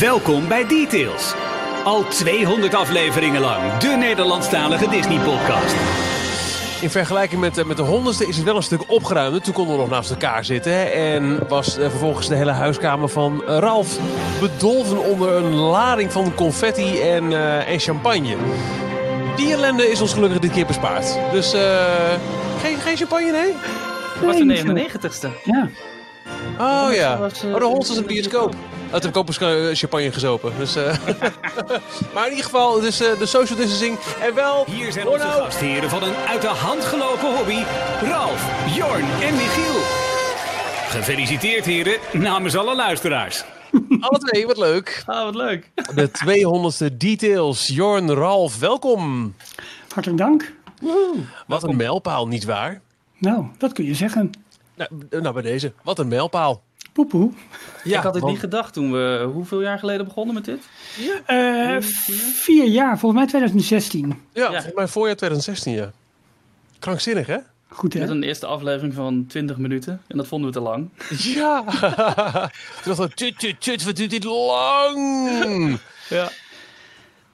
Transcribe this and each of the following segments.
Welkom bij Details. Al 200 afleveringen lang, de Nederlandstalige Disney-podcast. In vergelijking met, eh, met de honderdste is het wel een stuk opgeruimd. Toen konden we nog naast elkaar zitten. En was eh, vervolgens de hele huiskamer van eh, Ralf bedolven onder een lading van confetti en, eh, en champagne. Die ellende is ons gelukkig dit keer bespaard. Dus eh, geen, geen champagne, nee? Was de Nee, niet 99ste. Ja. Oh ja. Oh, de honderdste is een bioscoop. Uit heb ik ook eens, champagne gezopen. Dus, eh, maar in ieder geval, dus eh, de social distancing. En wel... Hier zijn onze nou. gastheren van een uit de hand gelopen hobby, Ralf, Jorn en Michiel. Gefeliciteerd heren, namens alle luisteraars. Alle twee, wat leuk. Ah, wat leuk. De 200ste details. Jorn, Ralf, welkom. Hartelijk dank. Wat een mijlpaal, nietwaar? Nou, dat kun je zeggen. Nou, nou, bij deze. Wat een mijlpaal. Poepoe. Ja, ik had het want- niet gedacht toen we hoeveel jaar geleden begonnen met dit? Eh, vier jaar, volgens mij 2016. Ja, Ja. volgens mij voorjaar 2016, ja. Krankzinnig, hè? Goed hè? Met een eerste aflevering van 20 minuten. En dat vonden we te lang. Ja. Toen dacht ik, tut, tut, tut, wat duurt dit lang? Ja.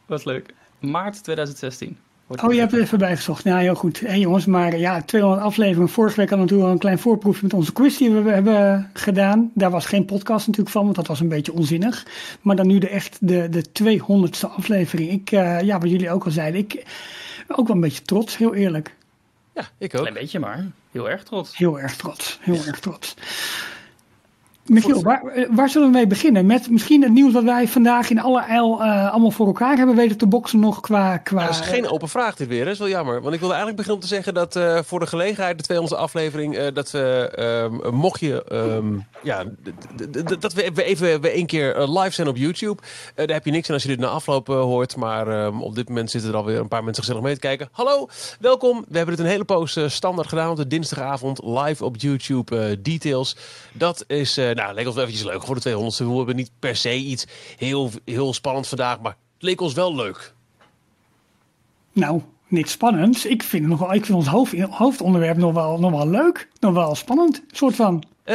Was leuk. Maart 2016. Oh, je het. hebt er even bijgezocht. Nou, heel goed. Hé jongens, maar ja, 200 afleveringen. Vorige week hadden we natuurlijk al een klein voorproefje met onze quiz die we hebben gedaan. Daar was geen podcast natuurlijk van, want dat was een beetje onzinnig. Maar dan nu de echt de, de 200ste aflevering. Ik, eh, ja, wat jullie ook al zeiden, ik ook wel een beetje trots, heel eerlijk. Ja, ik ook. Klein beetje maar. Heel erg trots. Heel erg trots, heel erg trots. Michiel, waar, eh, waar zullen we mee beginnen? Met misschien het nieuws dat wij vandaag in alle eil eh, allemaal voor elkaar hebben weten te boksen nog qua... qua Nou, dat is geen open vraag dit weer, hè? dat is wel jammer. Want ik wilde eigenlijk beginnen om te zeggen dat eh, voor de gelegenheid, de 200 aflevering, eh, dat we, ehm, mocht je, ehm, ja, dat we we even we één keer live zijn op YouTube. Daar heb je niks aan als je dit na afloop hoort. Maar ehm, op dit moment zitten er alweer een paar mensen gezellig mee te kijken. Hallo, welkom. We hebben dit een hele poos standaard gedaan op de dinsdagavond live op YouTube Details. Dat is, eh, nou, leek ons wel eventjes leuk voor de 200ste. We hebben niet per se iets heel, heel spannend vandaag, maar het leek ons wel leuk. Nou, niks spannends. Ik vind, nog wel, ik vind ons hoofd, hoofdonderwerp nog wel, nog wel leuk. Nog wel spannend, soort van. Eh,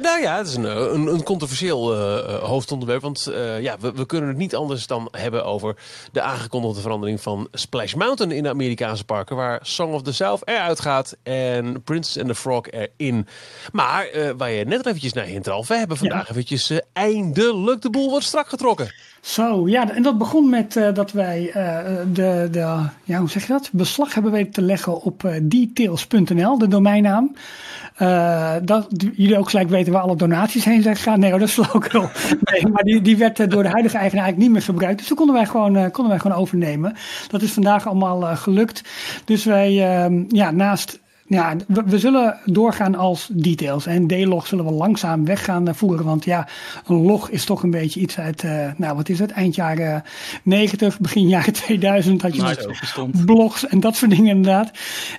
nou ja, het is een, een, een controversieel eh, eh, hoofdonderwerp. Want eh, ja, we, we kunnen het niet anders dan hebben over de aangekondigde verandering van Splash Mountain in de Amerikaanse parken. Waar Song of the South eruit gaat en Princess and the Frog erin. Maar eh, waar je net eventjes naar hint, Ralf, we hebben vandaag eventjes eh, eindelijk de boel wordt strak getrokken. Zo, ja, en dat begon met eh, dat wij eh, de, de, ja, hoe zeg je dat? Beslag hebben weten te leggen op eh, details.nl, de domeinnaam. Dat jullie ook gelijk weten waar alle donaties heen zijn gegaan. Nee, dat is flauwekul. Nee, maar die, die werd door de huidige eigenaar eigenlijk niet meer gebruikt. Dus dat konden wij gewoon, konden wij gewoon overnemen. Dat is vandaag allemaal gelukt. Dus wij, ehm, ja, naast ja, we, we zullen doorgaan als details. En D-log zullen we langzaam weg gaan eh, voeren. Want ja, een log is toch een beetje iets uit, eh, nou wat is het, eind jaren 90, begin jaren 2000 had je Nou, blogs en dat soort dingen inderdaad.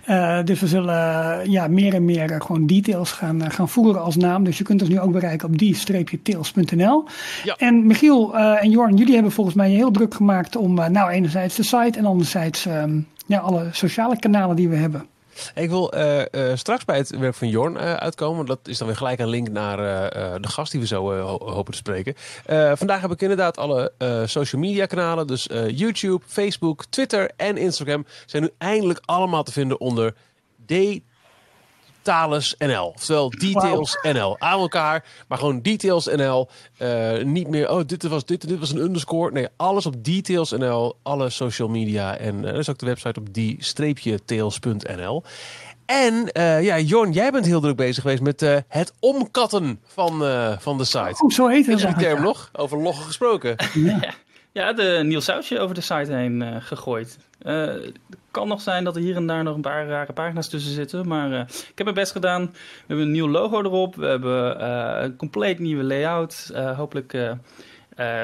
Eh, dus we zullen ja, meer en meer gewoon details gaan, gaan voeren als naam. Dus je kunt ons nu ook bereiken op die-tails.nl. Ja. En Michiel en Jorn, jullie hebben volgens mij heel druk gemaakt om nou enerzijds de site en anderzijds ehm, ja, alle sociale kanalen die we hebben. Ik wil eh, eh, straks bij het werk van Jorn eh, uitkomen. Dat is dan weer gelijk een link naar eh, eh, de gast die we zo eh, ho- hopen te spreken. Eh, vandaag heb ik inderdaad alle eh, social media kanalen. Dus eh, YouTube, Facebook, Twitter en Instagram zijn nu eindelijk allemaal te vinden onder Details NL. Oftewel Details NL. Aan elkaar, maar gewoon Details NL. Eh, niet meer, oh, dit was, dit, dit was een underscore. Nee, alles op Details NL. Alle social media. En uh, er is ook de website op die-tails.nl. En uh, ja, Jorn, jij bent heel druk bezig geweest met uh, het omkatten van, uh, van de site. Oh, zo heet het. Is die term nog? Over loggen gesproken. Ja, ja de Niels Sausje over de site heen uh, gegooid. Uh, het kan nog zijn dat er hier en daar nog een paar rare pagina's tussen zitten. Maar uh, ik heb mijn best gedaan. We hebben een nieuw logo erop. We hebben een compleet nieuwe layout. hopelijk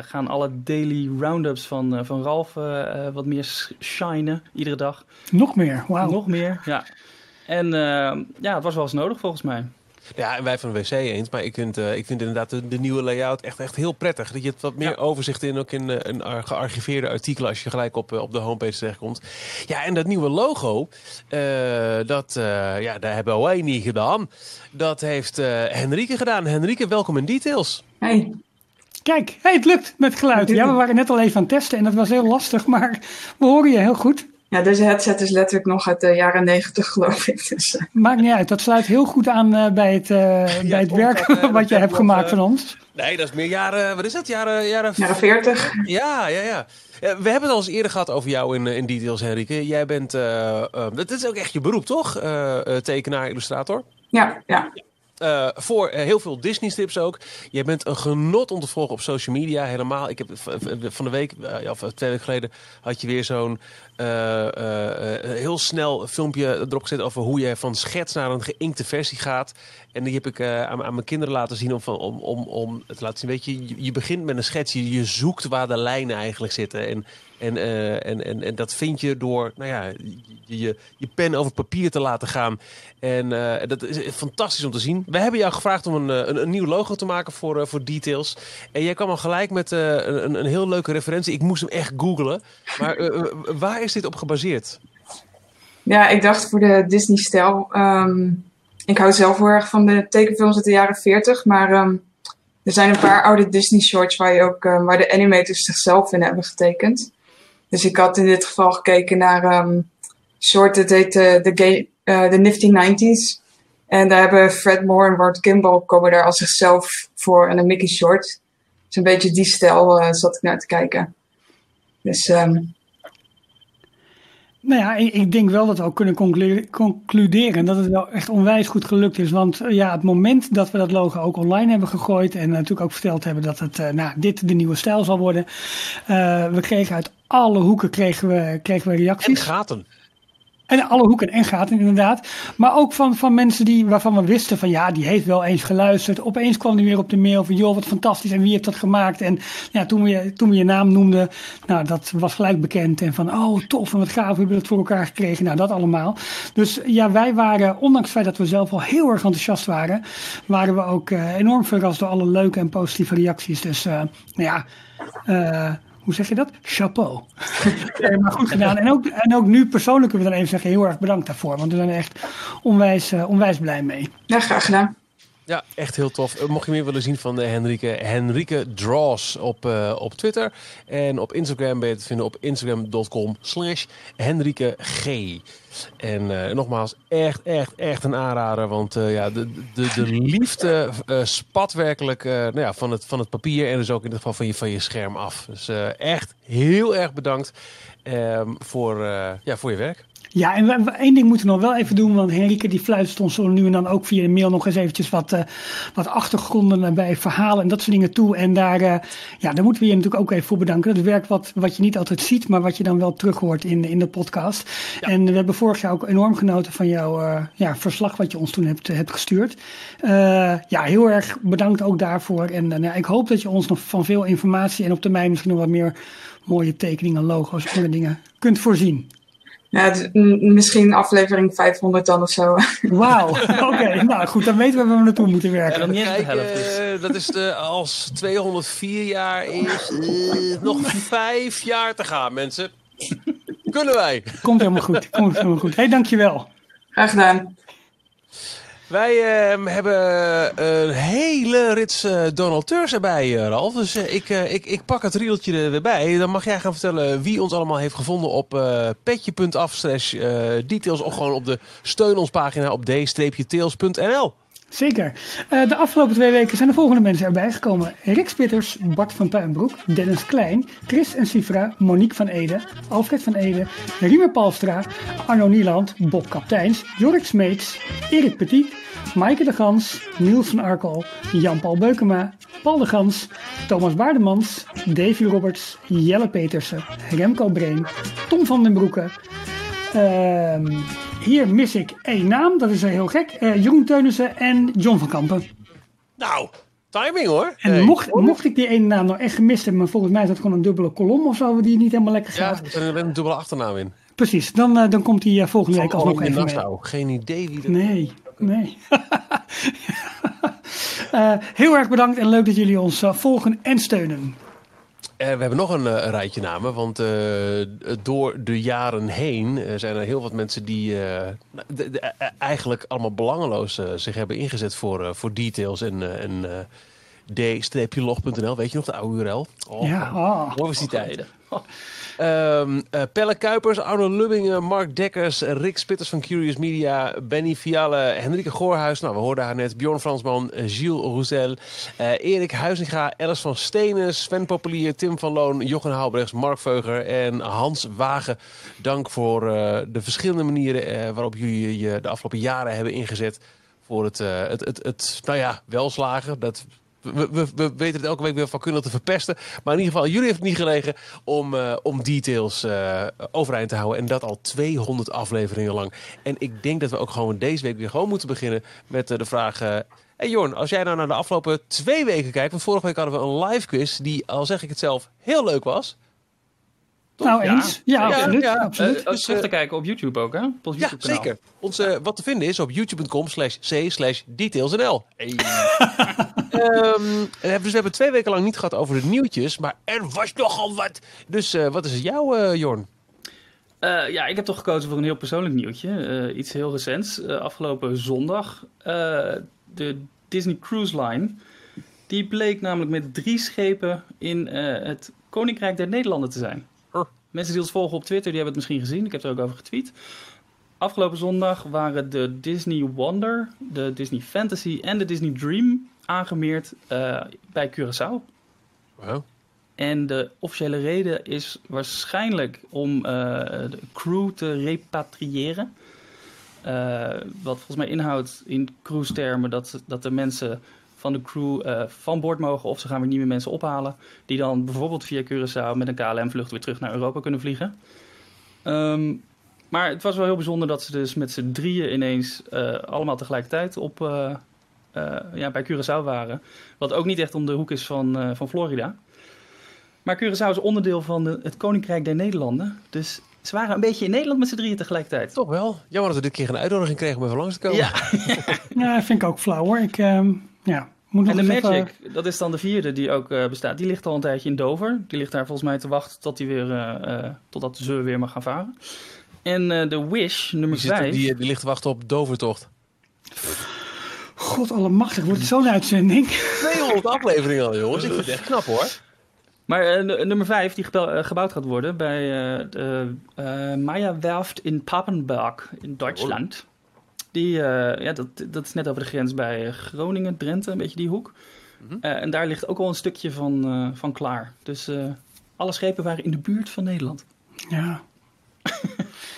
gaan alle daily roundups van, van Ralf wat meer shinen iedere dag. Nog meer, wauw. Nog meer, ja. En ja, het was wel eens nodig volgens mij. Ja, en wij van de WC eens. Maar ik vind, uh, ik vind inderdaad de, de, nieuwe layout echt, echt heel prettig. Dat je het wat meer ja. overzicht in, ook in uh, een gearchiveerde artikelen als je gelijk op, uh, op de homepage terechtkomt. Ja, en dat nieuwe logo, dat, ja, daar hebben wij niet gedaan. Dat heeft Henrike gedaan. Henrike, welkom in Details. Hey. Kijk, hey, het lukt met geluid. Ja, we waren net al even aan het testen en dat was heel lastig, maar we horen je heel goed. Ja, deze headset is letterlijk nog uit de jaren negentig, geloof ik. Dus, uh. Maakt niet uit, dat sluit heel goed aan uh, bij het, uh, bij het werk wat je hebt gemaakt van ons. Nee, dat is meer jaren, wat is dat? Jaren, jaren, jaren 40. Ja, ja, ja. We hebben het al eens eerder gehad over jou in, in details, Henrike. Jij bent, dat is ook echt je beroep, toch? tekenaar, illustrator? Ja, ja. Uh, voor uh, heel veel Disney-strips ook. Je bent een genot om te volgen op social media. Helemaal. Ik heb van de week, uh, of twee weken geleden, had je weer zo'n heel snel filmpje erop gezet over hoe je van schets naar een geïnkte versie gaat. En die heb ik aan, aan, mijn kinderen laten zien om, om, om, om het te laten zien. Weet je, je, begint met een schets. Je, je zoekt waar de lijnen eigenlijk zitten. En en, en, en, en dat vind je door nou ja, je, je, pen over papier te laten gaan. En dat is fantastisch om te zien. We hebben jou gevraagd om een, een, een nieuw logo te maken voor, voor Details. En jij kwam al gelijk met een, een heel leuke referentie. Ik moest hem echt googlen. Maar waar is dit op gebaseerd? Ja, ik dacht voor de Disney-stijl. Um, ik hou zelf heel erg van de tekenfilms uit de jaren 40. Maar um, er zijn een paar oude Disney-shorts waar, je ook, waar de animators zichzelf in hebben getekend. Dus ik had in dit geval gekeken naar um, short, het heet uh, de, uh, de Nifty 90s. En daar hebben Fred Moore en Ward Kimball komen daar als zichzelf voor en een Mickey short. Dus een beetje die stijl uh, zat ik naar te kijken. Dus um, nou ja, ik, denk wel dat we ook kunnen conclu concluderen dat het wel echt onwijs goed gelukt is. Want ja, het moment dat we dat logo ook online hebben gegooid en natuurlijk ook verteld hebben dat het, uh, nou, dit de nieuwe stijl zal worden. Uh, we kregen uit alle hoeken kregen we, kregen we reacties. En gaten. En alle hoeken en gaten inderdaad. Maar ook van, van mensen die, waarvan we wisten van ja, die heeft wel eens geluisterd. Opeens kwam die weer op de mail van joh, wat fantastisch en wie heeft dat gemaakt. En ja, toen we, toen we je naam noemden, nou dat was gelijk bekend. En van oh tof en wat gaaf, we hebben het voor elkaar gekregen. Nou dat allemaal. Dus ja, wij waren, ondanks het feit dat we zelf al heel erg enthousiast waren, waren we ook uh, enorm verrast door alle leuke en positieve reacties. Dus uh, nou ja, uh, hoe zeg je dat? Chapeau. nee, maar goed gedaan. En ook, en ook nu persoonlijk kunnen we dan even zeggen, heel erg bedankt daarvoor. Want we zijn echt onwijs, uh, onwijs blij mee. Ja, graag gedaan. Ja, echt heel tof. Mocht je meer willen zien van de Henrike, Henrike Draws op, uh, op Twitter. En op Instagram ben je te vinden op instagram.com slash Henrike G. En nogmaals, echt, echt, echt een aanrader. Want ja, de, de, de liefde spat werkelijk nou ja, van, het, van het papier en dus ook in ieder geval van je, van je scherm af. Dus echt heel erg bedankt ehm, voor, ja, voor je werk. Ja, en we, één ding moeten we nog wel even doen, want Henrike die fluistert ons zo nu en dan ook via de mail nog eens eventjes wat, uh, wat achtergronden bij verhalen en dat soort dingen toe. En daar, uh, ja, daar moeten we je natuurlijk ook even voor bedanken. Dat werk wat, wat je niet altijd ziet, maar wat je dan wel terug hoort in, in de podcast. Ja. En we hebben vorig jaar ook enorm genoten van jouw uh, ja, verslag wat je ons toen hebt, hebt gestuurd. ja, heel erg bedankt ook daarvoor. En nou, ik hoop dat je ons nog van veel informatie en op termijn misschien nog wat meer mooie tekeningen, logo's, andere dingen kunt voorzien. Ja, misschien aflevering 500 dan of zo. Wauw, oké. Okay. Nou goed, dan weten we waar we naartoe moeten werken. Ja, niet de helft is. Uh, dat is de, als 204 jaar is, uh, nog vijf jaar te gaan, mensen. Kunnen wij. Komt helemaal goed, komt helemaal goed. Hé, hey, dankjewel. Graag gedaan. Wij uh, hebben een hele rits uh, donateurs erbij, uh, Ralf. Dus ik, ik, ik pak het rieltje er weer bij. Dan mag jij gaan vertellen wie ons allemaal heeft gevonden op petje.af details. Of gewoon op de steun ons pagina op d-tails.nl. Zeker. Uh, de afgelopen twee weken zijn de volgende mensen erbij gekomen. Rick Spitters, Bart van Puinbroek, Dennis Klein, Chris en Sifra, Monique van Ede, Alfred van Ede, Riemer Palstra, Arno Nieland, Bob Kapteins, Jorik Smeets, Erik Petit, Maaike de Gans, Niels van Arkel, Jan-Paul Beukema, Paul de Gans, Thomas Baardemans, Davy Roberts, Jelle Petersen, Remco Breen, Tom van den Broeke, hier mis ik één naam, dat is heel gek. Uh, Jeroen Teunissen en John van Kampen. Nou, timing hoor. En hey. mocht, mocht ik die ene naam nou echt gemist hebben, maar volgens mij is dat gewoon een dubbele kolom of zo, die niet helemaal lekker gaat. Ja, er een dubbele achternaam in. Precies, dan, uh, dan komt hij uh, volgende week alsnog even mee. Geen idee wie dat Nee, nee. heel erg bedankt en leuk dat jullie ons volgen en steunen. Uh, we hebben nog een uh, rijtje namen, want uh, door de jaren heen zijn er heel wat mensen die de, de, eigenlijk allemaal belangeloos zich hebben ingezet voor, voor details en, en d-log.nl. Weet je nog de oude URL? Oh, ja, oh. Mooi was die tijd. Ehm, eh, Pelle Kuipers, Arno Lubbingen, Mark Dekkers, Rick Spitters van Curious Media, Benny Fialle, Henrike Goorhuis, nou we hoorden haar net, Bjorn Fransman, eh, Gilles Roussel, eh, Erik Huizinga, Alice van Stenen, Sven Populier, Tim van Loon, Jochen Haalbrechts, Mark Veuger en Hans Wagen. Dank voor de verschillende manieren waarop jullie je de afgelopen jaren hebben ingezet voor het, het, het, het nou ja, welslagen. Dat, we, we, we weten het elke week weer van kunnen te verpesten. Maar in ieder geval, jullie heeft het niet gelegen om, eh, om details eh, overeind te houden. En dat al 200 afleveringen lang. En ik denk dat we ook gewoon deze week weer gewoon moeten beginnen met eh, de vraag... hey Jorn, als jij nou naar de afgelopen twee weken kijkt... want vorige week hadden we een live quiz die, al zeg ik het zelf, heel leuk was. Nou eens. Ja, Ja, absoluut. ja. absoluut. Eh, Dus, terug eh, te kijken op YouTube ook, hè? Op Ja, zeker. Onze, wat te vinden is op youtube.com slash c slash detailsnl. Ehm, eh, dus we hebben twee weken lang niet gehad over de nieuwtjes, maar er was nogal wat. Dus eh, wat is het jouw, eh, Jorn? Eh, ja, ik heb toch gekozen voor een heel persoonlijk nieuwtje. Eh, iets heel recents. Eh, afgelopen zondag. eh, de Disney Cruise Line. Die bleek namelijk met drie schepen in eh, het Koninkrijk der Nederlanden te zijn. Mensen die ons volgen op Twitter, die hebben het misschien gezien. Ik heb er ook over getweet. Afgelopen zondag waren de Disney Wonder, de Disney Fantasy en de Disney Dream aangemeerd eh, bij Curaçao. Wow. En de officiële reden is waarschijnlijk om eh, de crew te repatriëren. Eh, wat volgens mij inhoudt in cruise-termen dat, dat de mensen van de crew eh, van boord mogen of ze gaan weer nieuwe mensen ophalen. Die dan bijvoorbeeld via Curaçao met een KLM-vlucht weer terug naar Europa kunnen vliegen. Ehm, maar het was wel heel bijzonder dat ze dus met z'n drieën ineens eh, allemaal tegelijkertijd op, eh, eh, ja, bij Curaçao waren. Wat ook niet echt om de hoek is van, eh, van Florida. Maar Curaçao is onderdeel van de, het Koninkrijk der Nederlanden. Dus ze waren een beetje in Nederland met z'n drieën tegelijkertijd. Toch wel. Jammer dat we dit keer een uitnodiging kregen om even langs te komen. Ja, Ja, vind ik ook flauw hoor. Ik, ehm, ja, moet nog en de even- Magic, dat is dan de vierde die ook eh, bestaat. Die ligt al een tijdje in Dover. Die ligt daar volgens mij te wachten tot die weer, eh, eh, totdat ze weer mag gaan varen. En eh, de Wish, nummer Die, zit, 5. die, die ligt te wachten op Dovertocht. God allemachtig, wordt het zo'n uitzending? 200 afleveringen al, jongens. Ik vind het echt knap, hoor. Maar eh, nummer 5 die gebouwd gaat worden bij eh, de uh, Maya Werft in Papenburg in Duitsland. Die, eh, ja, dat, dat is net over de grens bij eh, Groningen, Drenthe, een beetje die hoek. Eh, en daar ligt ook al een stukje van, eh, van klaar. Dus eh, alle schepen waren in de buurt van Nederland. Ja.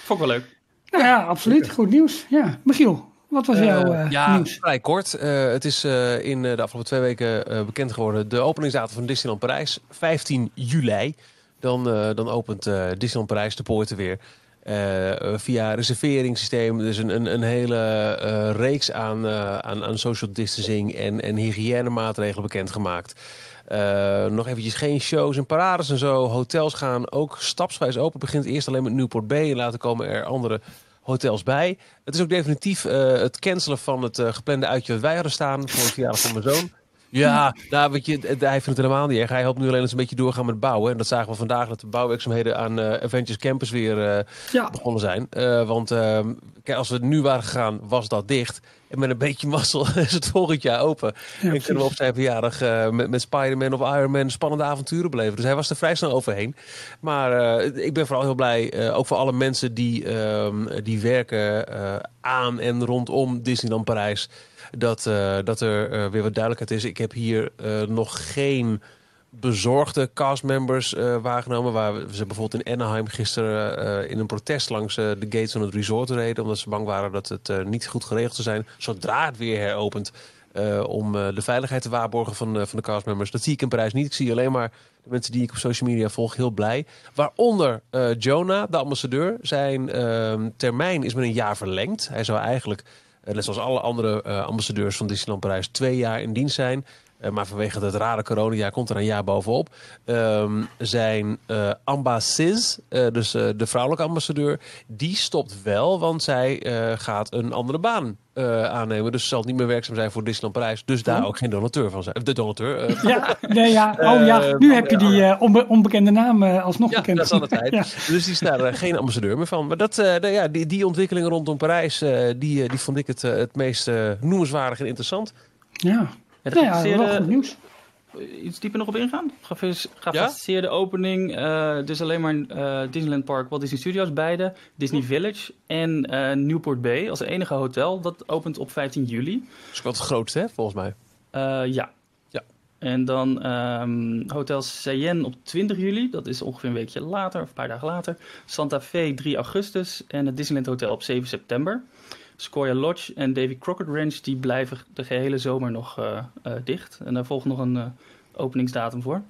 Vond ik wel leuk. Nou ja, absoluut. Goed nieuws. Ja. Michiel, wat was jouw eh, ja, nieuws? vrij kort. Eh, het is eh, in eh, de afgelopen twee weken eh, bekend geworden. De openingsdatum van Disneyland Parijs, 15 juli. Dan, eh, dan opent eh, Disneyland Parijs de poorten weer. Eh, via reserveringssysteem. Dus een, een, een hele eh, reeks aan, eh, aan, aan social distancing en, en hygiënemaatregelen bekendgemaakt. Nog eventjes geen shows en parades en zo. Hotels gaan ook stapswijs open. Het begint eerst alleen met Newport Bay. En later komen er andere hotels bij. Het is ook definitief het cancelen van het geplande uitje wat wij hadden staan voor het verjaardag van mijn zoon. Ja, nou, weet je, hij vindt het helemaal niet erg. Hij hoopt nu alleen eens een beetje doorgaan met bouwen. En dat zagen we vandaag, dat de bouwwerkzaamheden aan eh, Adventures Campus weer eh, Ja. begonnen zijn. Eh, want ehm, kijk, als we nu waren gegaan, was dat dicht. En met een beetje mazzel is het volgend jaar open. en precies. kunnen we op zijn verjaardag met, met Spider-Man of Iron Man spannende avonturen beleven. Dus hij was er vrij snel overheen. Maar ik ben vooral heel blij, ook voor alle mensen die, ehm, die werken aan en rondom Disneyland Parijs. Dat, eh, dat er eh, weer wat duidelijkheid is. Ik heb hier eh, nog geen bezorgde castmembers waargenomen. Waar we- ze bijvoorbeeld in Anaheim gisteren in een protest langs de gates van het resort reden. Omdat ze bang waren dat het niet goed geregeld zou zijn. Zodra het weer heropent. om de veiligheid te waarborgen van, van de castmembers. Dat zie ik in Parijs niet. Ik zie alleen maar de mensen die ik op social media volg heel blij. Waaronder Jonah, de ambassadeur. Zijn ehm, termijn is met een jaar verlengd. Hij zou eigenlijk, net zoals alle andere eh, ambassadeurs van Disneyland Parijs, twee jaar in dienst zijn. Eh, maar vanwege het rare coronajaar komt er een jaar bovenop. Ehm, zijn eh ambassadeur, eh, dus eh, de vrouwelijke ambassadeur, die stopt wel, want zij eh, gaat een andere baan eh, aannemen. Dus zal niet meer werkzaam zijn voor Disneyland Parijs. Dus daar ook geen donateur van zijn. De donateur. eh, Ja, nee, ja. Oh ja, Eh, nu heb je die eh, onbe- onbekende naam eh, alsnog Ja, bekend. dat is altijd. Ja. Dus die is daar geen ambassadeur meer van. Maar dat, ja, die, die ontwikkelingen rondom Parijs, eh, die, die vond ik het, het meest noemenswaardig en interessant. Ja, Ja, ja, wel gecompliceerde- goed nieuws. Iets dieper nog op ingaan? Gefaseerde opening. eh, dus alleen maar eh, Disneyland Park, Walt Disney Studios, beide. Disney Village en eh, Newport Bay als enige hotel. Dat opent op 15 juli. Dat is wel het grootste, hè, volgens mij. Eh, ja. Ja. En dan ehm, Hotel Cheyenne op 20 juli. Dat is ongeveer een weekje later, of een paar dagen later. Santa Fe 3 augustus. En het Disneyland Hotel op 7 september. Sequoia Lodge en Davy Crockett Ranch die blijven de gehele zomer nog eh, eh, dicht. En daar volgt nog een eh, openingsdatum voor.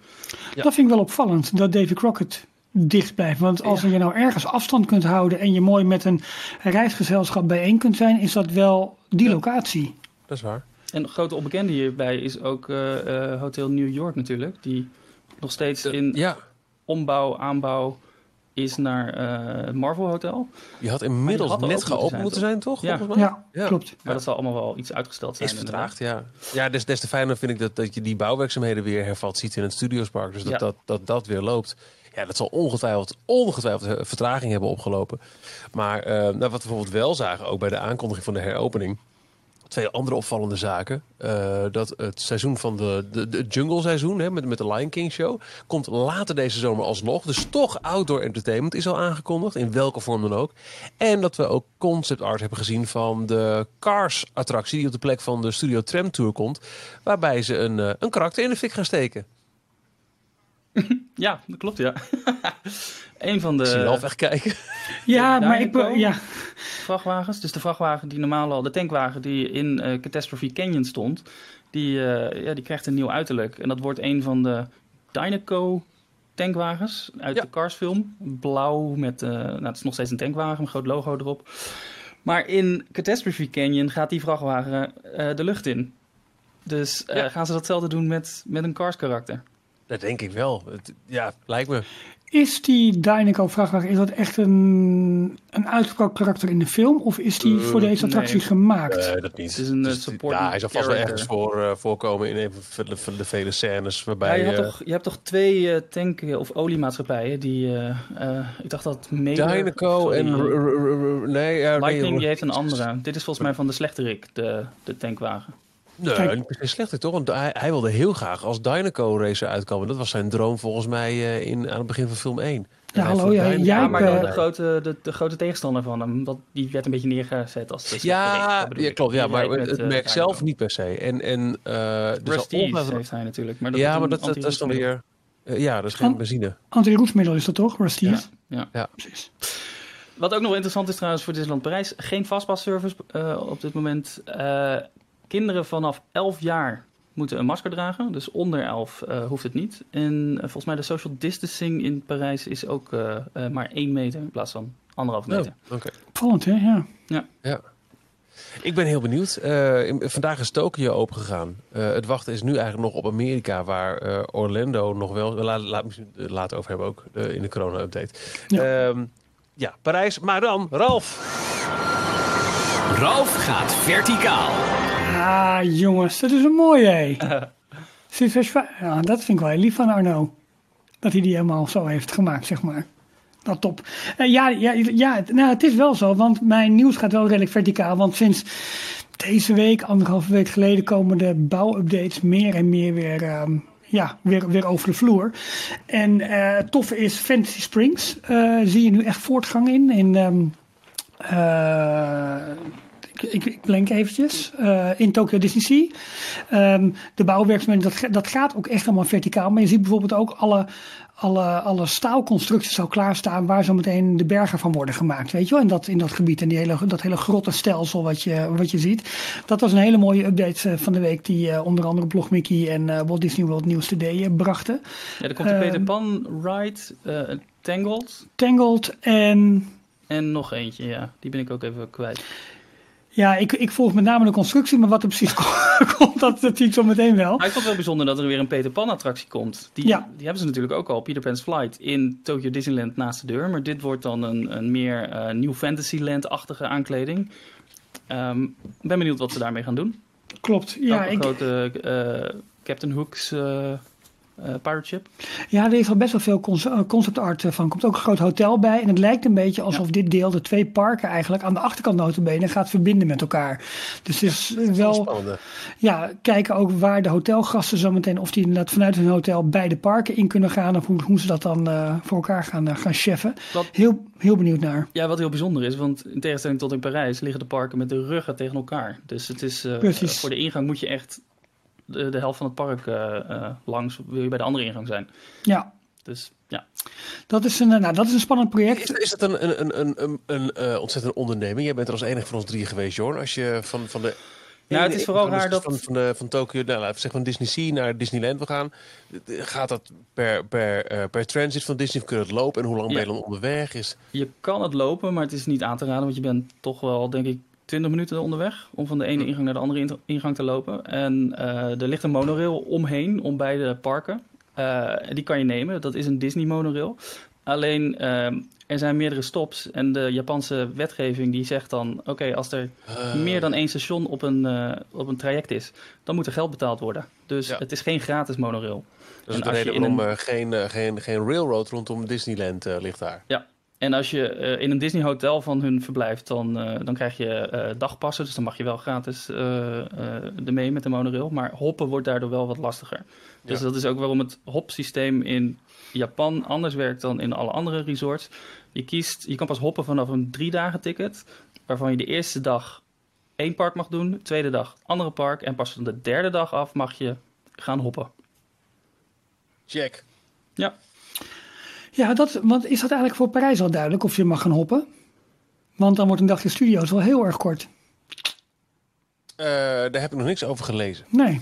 Ja. Dat vind ik wel opvallend, dat Davy Crockett dicht blijft. Want als je nou ergens afstand kunt houden en je mooi met een reisgezelschap bijeen kunt zijn, is dat wel die locatie. Dat is waar. En een grote onbekende hierbij is ook eh, eh, Hotel New York natuurlijk. Die nog steeds in Ja, ombouw, aanbouw is naar eh, het Marvel Hotel. die had inmiddels had net moeten geopend zijn, moeten zijn, toch? Ja. Volgens mij? Ja, Ja. klopt. Maar dat zal allemaal wel iets uitgesteld zijn. Is inderdaad. vertraagd, ja. Ja, des, des te fijner vind ik dat, dat je die bouwwerksemheden weer hervat ziet in het Studiospark. Dus dat, Ja. dat, dat dat weer loopt. Ja, dat zal ongetwijfeld, ongetwijfeld vertraging hebben opgelopen. Maar eh, nou, wat we bijvoorbeeld wel zagen, ook bij de aankondiging van de heropening. Twee andere opvallende zaken. Eh, dat het seizoen van de, de, jungle seizoen, hè, met, met de Lion King show, komt later deze zomer alsnog. Dus toch outdoor entertainment is al aangekondigd, in welke vorm dan ook. En dat we ook concept art hebben gezien van de Cars attractie, die op de plek van de Studio Tram Tour komt. Waarbij ze een, eh, een karakter in de fik gaan steken. Ja, dat klopt, ja. een van Ik zie je de half echt kijken. Ja, maar ik, komen. be- ja, vrachtwagens, dus de vrachtwagen die normaal al, de tankwagen die in eh, Catastrophe Canyon stond, die, eh, ja, die krijgt een nieuw uiterlijk. En dat wordt een van de Dynaco tankwagens uit Ja. de Cars film. Blauw met, eh, nou het is nog steeds een tankwagen, een groot logo erop. Maar in Catastrophe Canyon gaat die vrachtwagen eh, de lucht in. Dus eh, Ja. gaan ze datzelfde doen met, met een Cars karakter. Dat denk ik wel. Het, ja, lijkt me. Is die Dynaco vrachtwagen, is dat echt een, een uitgesproken karakter in de film? Of is die Eh, voor deze attractie nee. gemaakt? Nee, dat niet. Het is een, eh, Dus, supporting ja, hij zal vast wel ergens voor, eh, voorkomen in een van de, de vele scènes Ja, waarbij... je, had eh, toch, je hebt toch twee eh, tank- of oliemaatschappijen die, eh, eh, ik dacht dat. Dynaco sorry, en... Nee, ja, nee, Lightning r- die heeft een andere. Dit is volgens mij van de slechterik, de, de tankwagen. Nee, Kijk. niet per se slechter toch? Want hij, hij wilde heel graag als Dynaco racer uitkomen. Dat was zijn droom volgens mij eh, in, aan het begin van film 1. Ja, hallo, ja, Dynaco- jij Ja, maar eh, de grote, de, de grote tegenstander van hem, dat, die werd een beetje neergezet als de. Ja, ja, klopt. Ja, maar het, met, het eh, merk Dynaco. zelf niet per se. En, en, eh er Rusties ongetwijfeld- heeft hij natuurlijk. Maar dat Ja, maar dat, dat, dat is dan weer... ja, dat is geen Oh. benzine. Anti-roestmiddel is dat toch, Rusty? Ja, ja. Ja. Precies. Wat ook nog interessant is trouwens voor Disneyland Parijs, geen vastpasservice eh op dit moment. Eh, kinderen vanaf 11 jaar moeten een masker dragen, dus onder 11 eh, hoeft het niet. En eh, volgens mij de social distancing in Parijs is ook eh, eh, maar 1 meter in plaats van anderhalf meter. Oh, oké. Opvallend, hè? Ja. Ik ben heel benieuwd. Eh, in- vandaag is Tokio opengegaan. Eh het wachten is nu eigenlijk nog op Amerika, waar eh, Orlando nog wel. Laat, laat later over hebben ook in de corona-update. Ja. Ja. ja, Parijs. Maar dan, Ralf. Ralf gaat verticaal. Ah, jongens, dat is een mooie, hé. Ja, dat vind ik wel heel lief van Arno. Dat hij die helemaal zo heeft gemaakt, zeg maar. Nou, top. Eh, ja, ja, ja het, nou, het is wel zo, want mijn nieuws gaat wel redelijk verticaal. Want sinds deze week, anderhalve week geleden, komen de bouwupdates meer en meer weer, ehm, ja, weer, weer over de vloer. En eh, het toffe is, Fantasy Springs eh, zie je nu echt voortgang in. in ehm, eh, ik, ik, blank eventjes. Eh, in Tokyo Disney Sea. Ehm, de bouwwerkzaamheden, dat, dat gaat ook echt allemaal verticaal. Maar je ziet bijvoorbeeld ook alle, alle, alle staalconstructies al klaarstaan... waar zo meteen de bergen van worden gemaakt. Weet je wel, in dat, in dat gebied. En die hele, dat hele grottenstelsel wat je, wat je ziet. Dat was een hele mooie update eh, van de week... die eh, onder andere Blog Mickey en Walt Disney World News Today brachten. Ja, er komt de Ehm. Peter Pan ride, Tangled Tangled en... en nog eentje, ja. Die ben ik ook even kwijt. Ja, ik, ik volg met name de constructie, maar wat er precies komt, dat, dat zie ik zo meteen wel. Maar ik vond het wel bijzonder dat er weer een Peter Pan attractie komt. Die, Ja. die hebben ze natuurlijk ook al, Peter Pan's Flight, in Tokyo Disneyland naast de deur. Maar dit wordt dan een, een meer eh New Fantasyland-achtige aankleding. Ik ben benieuwd wat ze daarmee gaan doen. Klopt. Ja, ik, grote eh, Captain Hooks eh, eh, Pirate Ship. Ja, er is al best wel veel eh, concept art eh, van. Er komt ook een groot hotel bij. En het lijkt een beetje alsof dit deel de twee parken eigenlijk aan de achterkant notabene gaat verbinden met elkaar. Dus het is wel, ja, kijken ook waar de hotelgasten zometeen, of die inderdaad vanuit hun hotel bij de parken in kunnen gaan. Of hoe, hoe ze dat dan voor elkaar gaan, eh, gaan cheffen. Wat- Heel, heel benieuwd naar. Ja, wat heel bijzonder is, want in tegenstelling tot in Parijs liggen de parken met de ruggen tegen elkaar. Dus het is, Precies. voor de ingang moet je echt de, de helft van het park eh, eh, langs, wil je bij de andere ingang zijn. Ja, Dus ja, dat is een, eh, nou, dat is een spannend Is, project. is het een, een, een, een, een, een eh, ontzettende onderneming? Jij bent er als enige van ons drie geweest, Jorn. Als je van, van de... Nou, het is vooral raar dat- Van, van, de, van Tokio, nou, laten we zeggen van Disney Sea naar Disneyland wil gaan. Gaat dat per, per, eh, per transit van Disney? Of kun je het lopen? En hoe lang ben je dan onderweg? Is, je kan het lopen, maar het is niet aan te raden, want je bent toch wel, denk ik, 20 minuten onderweg om van de ene ingang naar de andere in- ingang te lopen. En eh, er ligt een monorail omheen, om beide parken. Eh, die kan je nemen, dat is een Disney monorail. Alleen, ehm, er zijn meerdere stops en de Japanse wetgeving die zegt dan... oké, als er eh, meer dan één station op een, eh, op een traject is, dan moet er geld betaald worden. Dus Ja. het is geen gratis monorail. En de reden waarom een- geen, eh, geen, geen railroad rondom Disneyland eh, ligt daar. En als je eh, in een Disney hotel van hun verblijft, dan, eh, dan krijg je eh, dagpassen. Dus dan mag je wel gratis ermee met de monorail. Maar hoppen wordt daardoor wel wat lastiger. Dus dat is ook waarom het hopsysteem in Japan anders werkt dan in alle andere resorts. Je, kiest, je kan pas hoppen vanaf een drie dagen ticket. Waarvan je de eerste dag één park mag doen. De tweede dag andere park. En pas van de derde dag af mag je gaan hoppen. Check. Ja, Ja, dat, want is dat eigenlijk voor Parijs al duidelijk of je mag gaan hoppen? Want dan wordt een dagje studio's wel heel erg kort. Eh, daar heb ik nog niks over gelezen. Nee.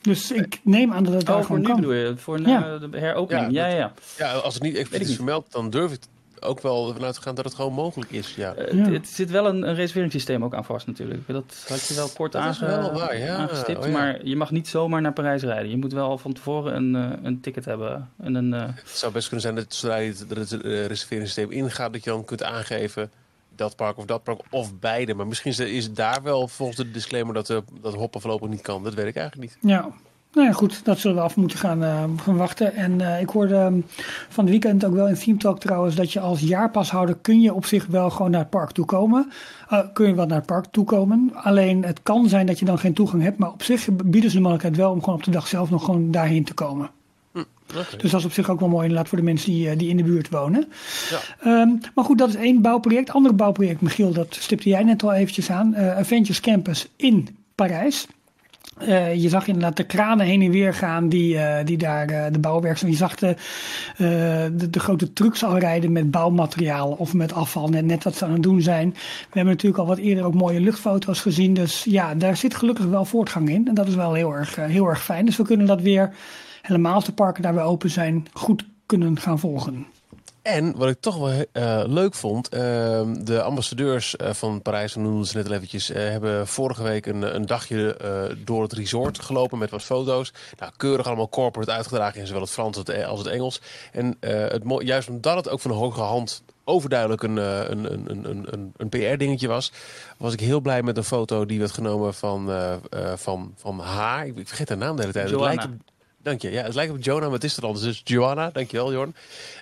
Dus ik neem aan dat het daar oh, voor gewoon nu kan. bedoel je? Voor Ja. na de heropening? Ja, Ja, ja, dat- ja. Ja, als het niet ik expliciet vermeld, dan durf ik ook wel vanuit gaan dat het gewoon mogelijk is. Ja. Eh, Ja. Het, het zit wel een, een reserveringssysteem ook aan vast natuurlijk. Dat had je wel kort Dat is aange- wel waar, ja. aangestipt. Oh, ja. Maar je mag niet zomaar naar Parijs rijden. Je moet wel van tevoren een, eh, een ticket hebben. En een, eh, Het zou best kunnen zijn dat zodra je het, het reserveringssysteem ingaat, dat je dan kunt aangeven dat park of dat park of beide. Maar misschien is, daar wel volgens de disclaimer dat, eh, dat hoppen voorlopig niet kan. Dat weet ik eigenlijk niet. Ja. Nou ja, goed, dat zullen we af moeten gaan, eh, gaan wachten. En eh, ik hoorde ehm, van het weekend ook wel in Theme Talk trouwens dat je als jaarpashouder kun je op zich wel gewoon naar het park toe komen. Eh, kun je wel naar het park toe komen. Alleen het kan zijn dat je dan geen toegang hebt. Maar op zich bieden ze de mogelijkheid wel om gewoon op de dag zelf nog gewoon daarheen te komen. Oké. Dus dat is op zich ook wel mooi inderdaad voor de mensen die, die in de buurt wonen. Ja. Ehm, maar goed, dat is één bouwproject. Ander bouwproject, Michiel, dat stipte jij net al eventjes aan. Avengers Campus in Parijs. Eh, je zag inderdaad de kranen heen en weer gaan die, eh, die daar eh, de bouwwerkzaam. Je zag de, de, de grote trucks al rijden met bouwmateriaal of met afval. Net, net wat ze aan het doen zijn. We hebben natuurlijk al wat eerder ook mooie luchtfoto's gezien. Dus ja, daar zit gelukkig wel voortgang in. En dat is wel heel erg, heel erg fijn. Dus we kunnen dat weer, helemaal als de parken daar weer open zijn, goed kunnen gaan volgen. En wat ik toch wel eh, leuk vond, ehm, de ambassadeurs eh, van Parijs, we noemden ze net al eventjes, eh, hebben vorige week een, een dagje door het resort gelopen met wat foto's. Nou, keurig allemaal corporate uitgedragen in zowel het Frans als het, het Engels. En het, juist omdat het ook van de hoge hand overduidelijk een, een, een, een, een, PR-dingetje was, was ik heel blij met een foto die werd genomen van, van, van haar. Ik, vergeet haar naam de hele tijd. Het lijkt op- Dank je. Ja, het lijkt op Jonah, maar het is er anders. Dus Joanna, dankjewel Jorn.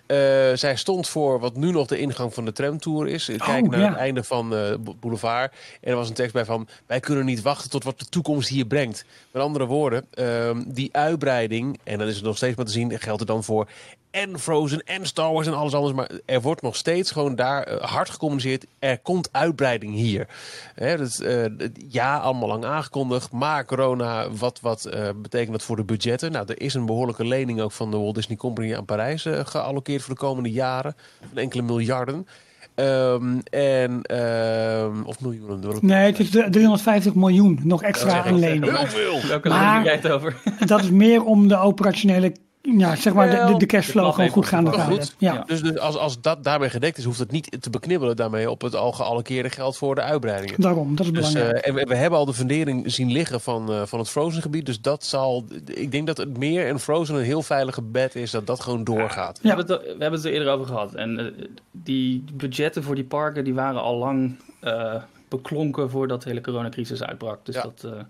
Eh, zij stond voor wat nu nog de ingang van de tramtour is. Kijk Oh, naar ja. het einde van eh, Bo- Boulevard. En er was een tekst bij van... Wij kunnen niet wachten tot wat de toekomst hier brengt. Met andere woorden, ehm, die uitbreiding... En dan is het nog steeds maar te zien... geldt het dan voor en Frozen en Star Wars en alles anders. Maar er wordt nog steeds gewoon daar eh, hard gecommuniceerd. Er komt uitbreiding hier. Hè, dat, eh, ja, allemaal lang aangekondigd. Maar corona, wat, wat eh, betekent dat voor de budgetten? Nou, er is een behoorlijke lening ook van de Walt Disney Company aan Parijs geallockeerd voor de komende jaren. Van enkele miljarden. Ehm, en, ehm, of miljoenen. Nee, het is de 350 miljoen nog extra aan lening. Heel veel! welke Maar- lening jij het over? Dat is meer om de operationele, ja, zeg maar, de, de, cashflow gewoon goed gaan te houden. Ja. Ja. Dus, dus als, als dat daarmee gedekt is, hoeft het niet te beknibbelen daarmee op het al geallockeerde geld voor de uitbreidingen. daarom, dat is Dus, belangrijk. eh, en we, we hebben al de fundering zien liggen van, eh, van het Frozen gebied. Dus dat zal. Ik denk dat het meer en Frozen een heel veilige bed is dat dat gewoon doorgaat. We, hebben het, er- we hebben het er eerder over gehad. En eh, die budgetten voor die parken die waren al lang eh, beklonken voordat de hele coronacrisis uitbrak. Dus Ja. dat, eh,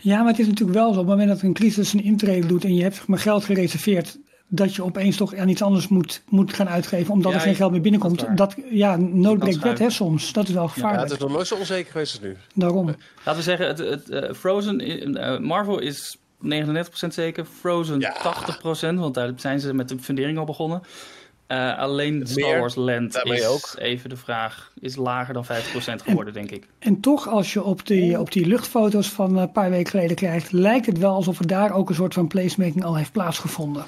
Ja, maar het is natuurlijk wel zo. Op het moment dat een crisis een intrede doet en je hebt zeg maar, geld gereserveerd, dat je opeens toch aan iets anders moet, moet gaan uitgeven, omdat Ja, er geen geld meer binnenkomt. dat ja, nood breekt wet hè, soms. Dat is wel Ja, gevaarlijk. het is nog nooit zo onzeker geweest als nu. Daarom. laten we zeggen, het, het, eh, Frozen, eh, Marvel is 39% zeker, Frozen Ja. 80%, want daar zijn ze met de fundering al begonnen. Eh, alleen Star Meer, Wars Land daarmee is ook. even de vraag, is lager dan 50% geworden, denk ik. En toch, als je op die, op die luchtfoto's van een paar weken geleden krijgt, lijkt het wel alsof er daar ook een soort van placemaking al heeft plaatsgevonden.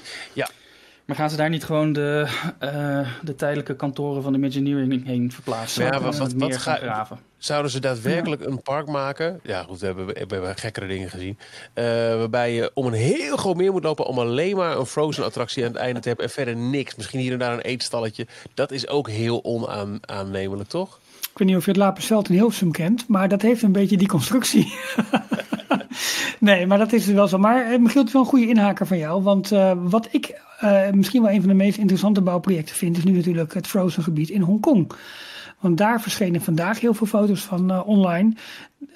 Maar gaan ze daar niet gewoon de, eh, de tijdelijke kantoren van Imagineering heen verplaatsen? Ja, wat- wat- meer wat graven? Zouden ze daadwerkelijk een park maken? Ja, goed, we hebben, we hebben gekkere dingen gezien. eh, waarbij je om een heel groot meer moet lopen om alleen maar een Frozen attractie aan het einde te hebben en verder niks. Misschien hier en daar een eetstalletje. Dat is ook heel onaannemelijk, toch? Ik weet niet of je het Lapersveld in Hilversum kent, maar dat heeft een beetje die constructie. nee, maar dat is wel zo. Maar eh, Michiel, het is wel een goede inhaker van jou. Want eh, wat ik misschien wel een van de meest interessante bouwprojecten vind, is nu natuurlijk het Frozen gebied in Hongkong. Want daar verschenen vandaag heel veel foto's van eh, online.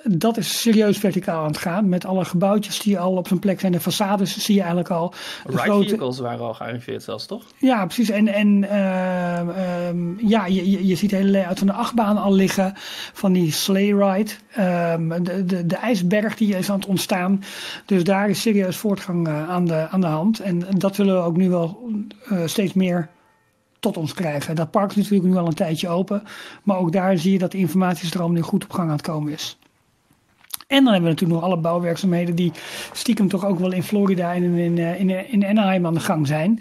Dat is serieus verticaal aan het gaan. Met alle gebouwtjes die al op zijn plek zijn. De façades zie je eigenlijk al. De grote- vehicles waren al gearriveerd zelfs, toch? ja, precies. En, en eh, ehm, ja, je, je, je ziet de hele layout van de achtbaan al liggen. Van die sleigh ride. Ehm, de, de, de ijsberg die is aan het ontstaan. Dus daar is serieus voortgang eh, aan, de, aan de hand. En dat willen we ook nu wel eh, steeds meer tot ons krijgen. Dat park is natuurlijk nu al een tijdje open. Maar ook daar zie je dat de informatiestroom nu goed op gang aan het komen is. En dan hebben we natuurlijk nog alle bouwwerkzaamheden die stiekem toch ook wel in Florida en in, in, eh, in, Anaheim aan de gang zijn.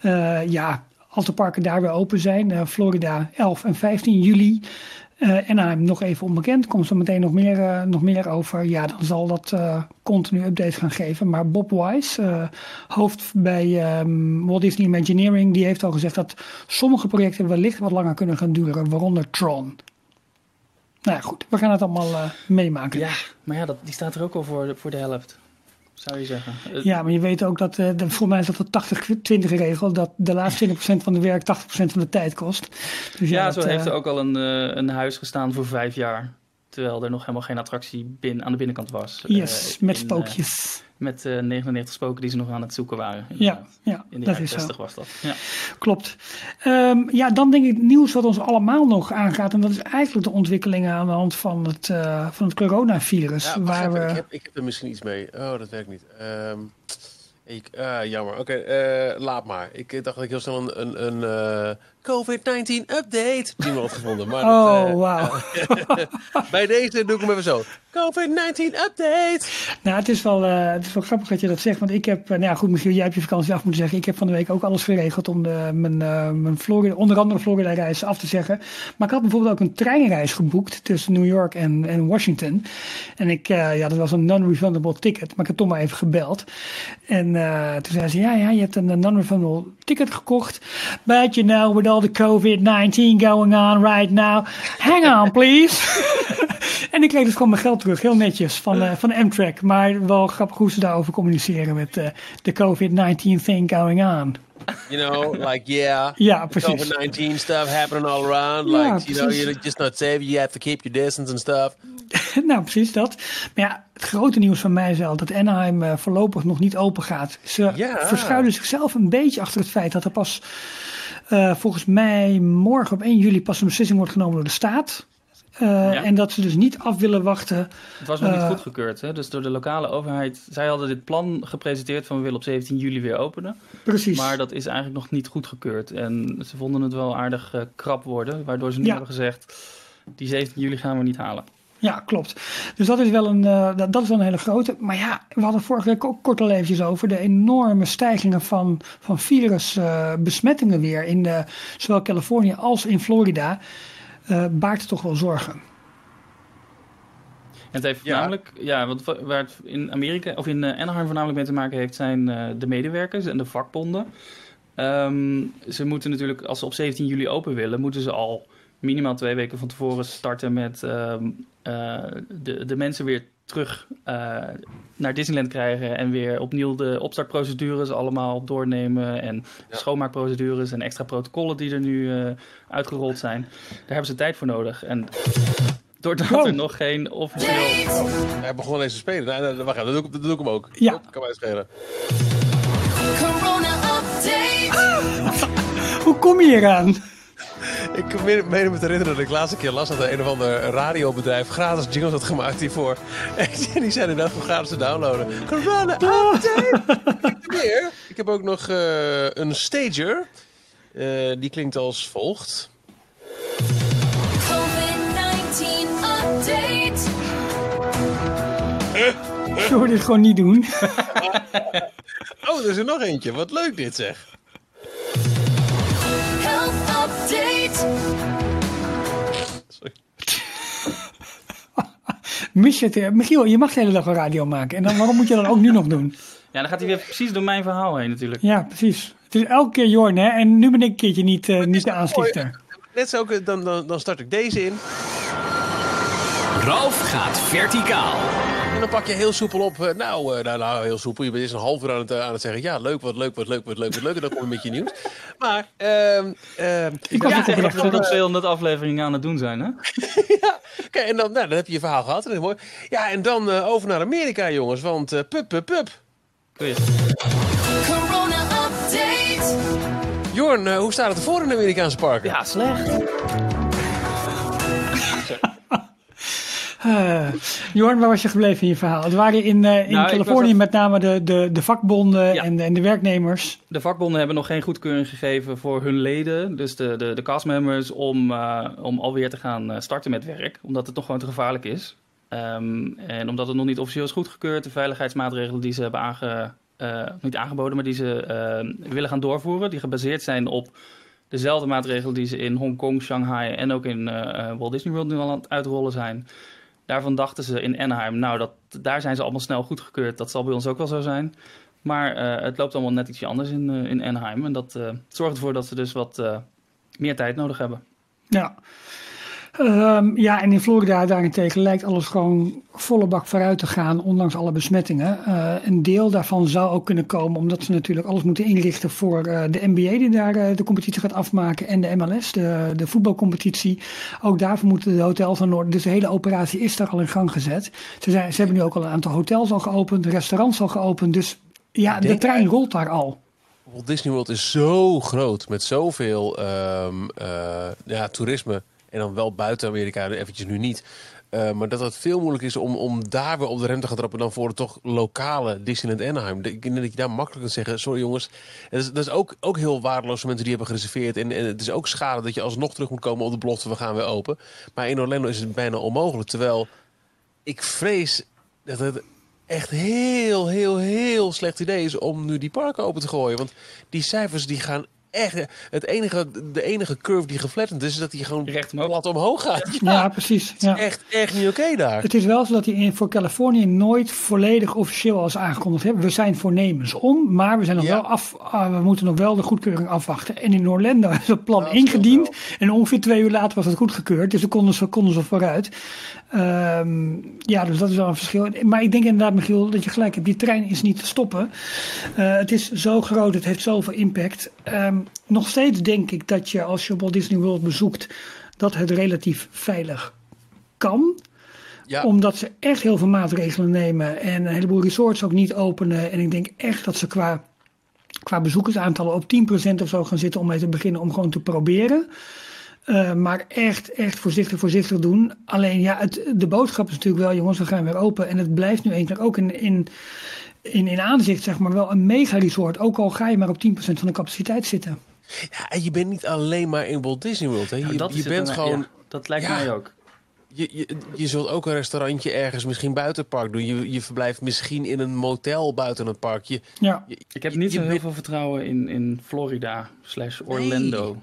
Eh, ja, als de parken daar weer open zijn. eh, Florida 11 en 15 juli. Eh Anaheim nog even onbekend. Komt zo meteen nog meer, eh, nog meer over. Ja, dan zal dat eh, continu updates gaan geven. Maar Bob Wise, hoofd bij ehm, Walt Disney Imagineering, die heeft al gezegd dat sommige projecten wellicht wat langer kunnen gaan duren. Waaronder Tron. Nou ja, goed. We gaan het allemaal meemaken. Ja, maar ja, dat, die staat er ook al voor voor de helft. Zou je zeggen. Eh, Ja, maar je weet ook dat, eh, de, voor mij is dat de 80-20 regel, dat de laatste 20% van de werk 80% van de tijd kost. Dus ja, zo eh, heeft er ook al een, eh, een huis gestaan voor vijf jaar. Terwijl er nog helemaal geen attractie bin, aan de binnenkant was. Yes, Eh, met in, spookjes. Eh, met eh, 99 spoken die ze nog aan het zoeken waren. ja, inderdaad. ja, In de dat is zo. 60 was dat. Ja. Klopt. Ehm, ja, dan denk ik het nieuws wat ons allemaal nog aangaat. En dat is eigenlijk de ontwikkelingen aan de hand van het, eh, van het coronavirus. Ja, waar we... ik, heb, ik heb er misschien iets mee. Oh, dat werkt niet. Ehm, ik, ah, jammer. Oké, eh, laat maar. Ik dacht dat ik heel snel een, een, een eh, COVID-19 update had gevonden. Maar dat, Oh, eh, wauw. bij deze doe ik hem even zo. COVID-19 update! Nou, het is, wel, eh, het is wel grappig dat je dat zegt. Want ik heb, eh, nou ja, goed, Michiel, jij hebt je vakantie af moeten zeggen. Ik heb van de week ook alles geregeld om de, mijn, eh, mijn Florida, onder andere Florida-reis af te zeggen. Maar ik had bijvoorbeeld ook een treinreis geboekt tussen New York en, en Washington. En ik, eh, ja, dat was een non-refundable ticket. Maar ik heb toch maar even gebeld. En eh, toen zei ze, ja, ja, je hebt een non-refundable ticket gekocht. But you know, with all the COVID-19 going on right now, hang on please. en ik kreeg dus gewoon mijn geld terug, heel netjes, van, eh, van Amtrak. Maar wel grappig hoe ze daarover communiceren met eh, de COVID-19 thing going on. You know, like, yeah. Ja, precies. COVID-19 stuff happening all around. Ja, Like, you know, you're just not safe. You have to keep your distance and stuff. nou, precies dat. Maar ja, het grote nieuws van mij is wel dat Anaheim eh, voorlopig nog niet open gaat. Ze Ja. verschuilen zichzelf een beetje achter het feit dat er pas eh, volgens mij morgen op 1 juli pas een beslissing wordt genomen door de staat. Eh, Ja. En dat ze dus niet af willen wachten. Het was nog niet Eh, goedgekeurd. Hè? Dus door de lokale overheid. Zij hadden dit plan gepresenteerd van we willen op 17 juli weer openen. Precies. Maar dat is eigenlijk nog niet goedgekeurd. En ze vonden het wel aardig krap worden. Waardoor ze nu Ja. hebben gezegd, die 17 juli gaan we niet halen. Ja, klopt. Dus dat is wel een, eh, dat, dat is wel een hele grote. Maar ja, we hadden vorige week ook kort al eventjes over de enorme stijgingen van, van virusbesmettingen weer in eh, zowel Californië als in Florida. eh baart het toch wel zorgen. En het heeft Ja. voornamelijk, ja, wat, waar het in Amerika of in eh, Anaheim voornamelijk mee te maken heeft, zijn eh, de medewerkers en de vakbonden. Ehm, ze moeten natuurlijk, als ze op 17 juli open willen, moeten ze al minimaal twee weken van tevoren starten met ehm, eh, de, de mensen weer terug eh, naar Disneyland krijgen en weer opnieuw de opstartprocedures allemaal doornemen en Ja. schoonmaakprocedures en extra protocollen die er nu eh, uitgerold zijn. Daar hebben ze tijd voor nodig. En Doordat Wow. er nog geen officieel... Hij begon ineens te spelen. Nee, wacht even, dat doe, ik, dat doe ik hem ook. Ja. Dat kan mij schelen. Corona update. Hoe kom je hier aan? Ik meen me te herinneren dat ik de laatste keer las dat een of ander radiobedrijf gratis jingles had gemaakt hiervoor. En die zijn inderdaad voor gratis te downloaden. Corona update! ik heb meer. Ik heb ook nog eh, een stager. Eh, die klinkt als volgt. COVID-19 update. Zullen we dit gewoon niet doen? Oh, er is er nog eentje. Wat leuk dit zeg. Het? eh, Michiel, je mag de hele dag een radio maken. En dan, waarom moet je dat ook nu nog doen? Ja, dan gaat hij weer precies door mijn verhaal heen natuurlijk. Ja, precies. Het is elke keer Jorn, hè? En nu ben ik een keertje niet, eh, niet de aanstichter. Net zo, ook, dan, dan, dan start ik deze in. Ralf gaat verticaal. En dan pak je heel soepel op. eh, nou, eh, nou, nou, heel soepel. Je bent eerst een half uur aan het, eh, aan het zeggen. Ja, leuk, wat leuk, wat leuk, wat leuk, wat leuk. En dan kom je met je nieuws. Maar, ehm ehm Ik was Ja, dat we nog 200 afleveringen aan het doen zijn, hè? Oké, en dan, nou, dan heb je je verhaal gehad. En dat is mooi. Ja, en dan eh, over naar Amerika, jongens. Want eh pup, pup, pup. Quiz. Corona update. Jorn, hoe staat het ervoor in de Amerikaanse parken? Ja, slecht. Eh, Jorn, waar was je gebleven in je verhaal? Het waren in, eh, in Nou, Californië met name de, de, de vakbonden Ja. en, de, en de werknemers. De vakbonden hebben nog geen goedkeuring gegeven voor hun leden, dus de, de, de castmembers, om, eh, om alweer te gaan starten met werk. Omdat het toch gewoon te gevaarlijk is. Ehm, en omdat het nog niet officieel is goedgekeurd, de veiligheidsmaatregelen die ze hebben aange, niet aangeboden, maar die ze willen gaan doorvoeren, die gebaseerd zijn op dezelfde maatregelen die ze in Hongkong, Shanghai en ook in Walt Disney World nu al aan het uitrollen zijn. Daarvan dachten ze in Anaheim, nou, dat, daar zijn ze allemaal snel goedgekeurd. Dat zal bij ons ook wel zo zijn. Maar eh, het loopt allemaal net ietsje anders in, eh, in Anaheim. En dat eh, zorgt ervoor dat ze dus wat meer tijd nodig hebben. Ja. Ehm, ja, en in Florida daarentegen lijkt alles gewoon volle bak vooruit te gaan, ondanks alle besmettingen. Eh, een deel daarvan zou ook kunnen komen omdat ze natuurlijk alles moeten inrichten voor eh, de NBA die daar eh, de competitie gaat afmaken en de MLS, de, de voetbalcompetitie. Ook daarvoor moeten de hotels aan orde. Dus de hele operatie is daar al in gang gezet. Ze, zijn, ze hebben nu ook al een aantal hotels al geopend, restaurants al geopend. Dus ja, de trein rolt daar al. Walt Disney World is zo groot. Met zoveel ehm, eh, ja, toerisme. En dan wel buiten Amerika, eventjes nu niet. Eh, maar dat het veel moeilijker is om, om daar weer op de rem te gaan trappen dan voor het toch lokale Disneyland Anaheim. Ik denk dat je daar makkelijk kunt zeggen, sorry jongens. Dat is, ook, ook heel waardeloos voor mensen die hebben gereserveerd. En, en het is ook schade dat je alsnog terug moet komen op de belofte, we gaan weer open. Maar in Orlando is het bijna onmogelijk. Terwijl ik vrees dat het echt heel, heel, heel slecht idee is om nu die parken open te gooien. Want die cijfers die gaan echt... Het enige, de enige curve die geflattend is, is dat die gewoon Recht omhoog. plat omhoog gaat. Ja, precies. Ja. Echt, echt niet oké daar. Het is wel zo dat hij in, voor Californië nooit volledig officieel als aangekondigd heeft. We zijn voornemens om, maar we, zijn nog Ja. wel af, ah, we moeten nog wel de goedkeuring afwachten. En in Orlando is het plan ingediend. En ongeveer twee uur later was het goedgekeurd. Dus dan konden ze, konden ze vooruit. Ehm, ja, dus dat is wel een verschil. Maar ik denk inderdaad, Michiel, dat je gelijk hebt. Die trein is niet te stoppen. Eh, het is zo groot, het heeft zoveel impact. Ehm, nog steeds denk ik dat je als je Walt Disney World bezoekt, dat het relatief veilig kan Ja, omdat ze echt heel veel maatregelen nemen en een heleboel resorts ook niet openen. En ik denk echt dat ze qua, qua bezoekersaantallen op 10% of zo gaan zitten om mee te beginnen om gewoon te proberen. Eh, maar echt, echt voorzichtig, voorzichtig doen. Alleen ja, het, de boodschap is natuurlijk wel, jongens, we gaan weer open. En het blijft nu eens ook in, in, in, in aanzicht, zeg maar, wel een mega resort. Ook al ga je maar op 10% van de capaciteit zitten. ja, en je bent niet alleen maar in Walt Disney World. Hè. Je, dat je het bent dan, gewoon... ja, dat lijkt Ja. mij ook. Je, je, je zult ook een restaurantje ergens misschien buiten het park doen. Je, je verblijft misschien in een motel buiten het park. Je, Ja, je- Ik heb niet je zo heel veel vertrouwen in, in Florida slash Orlando. Nee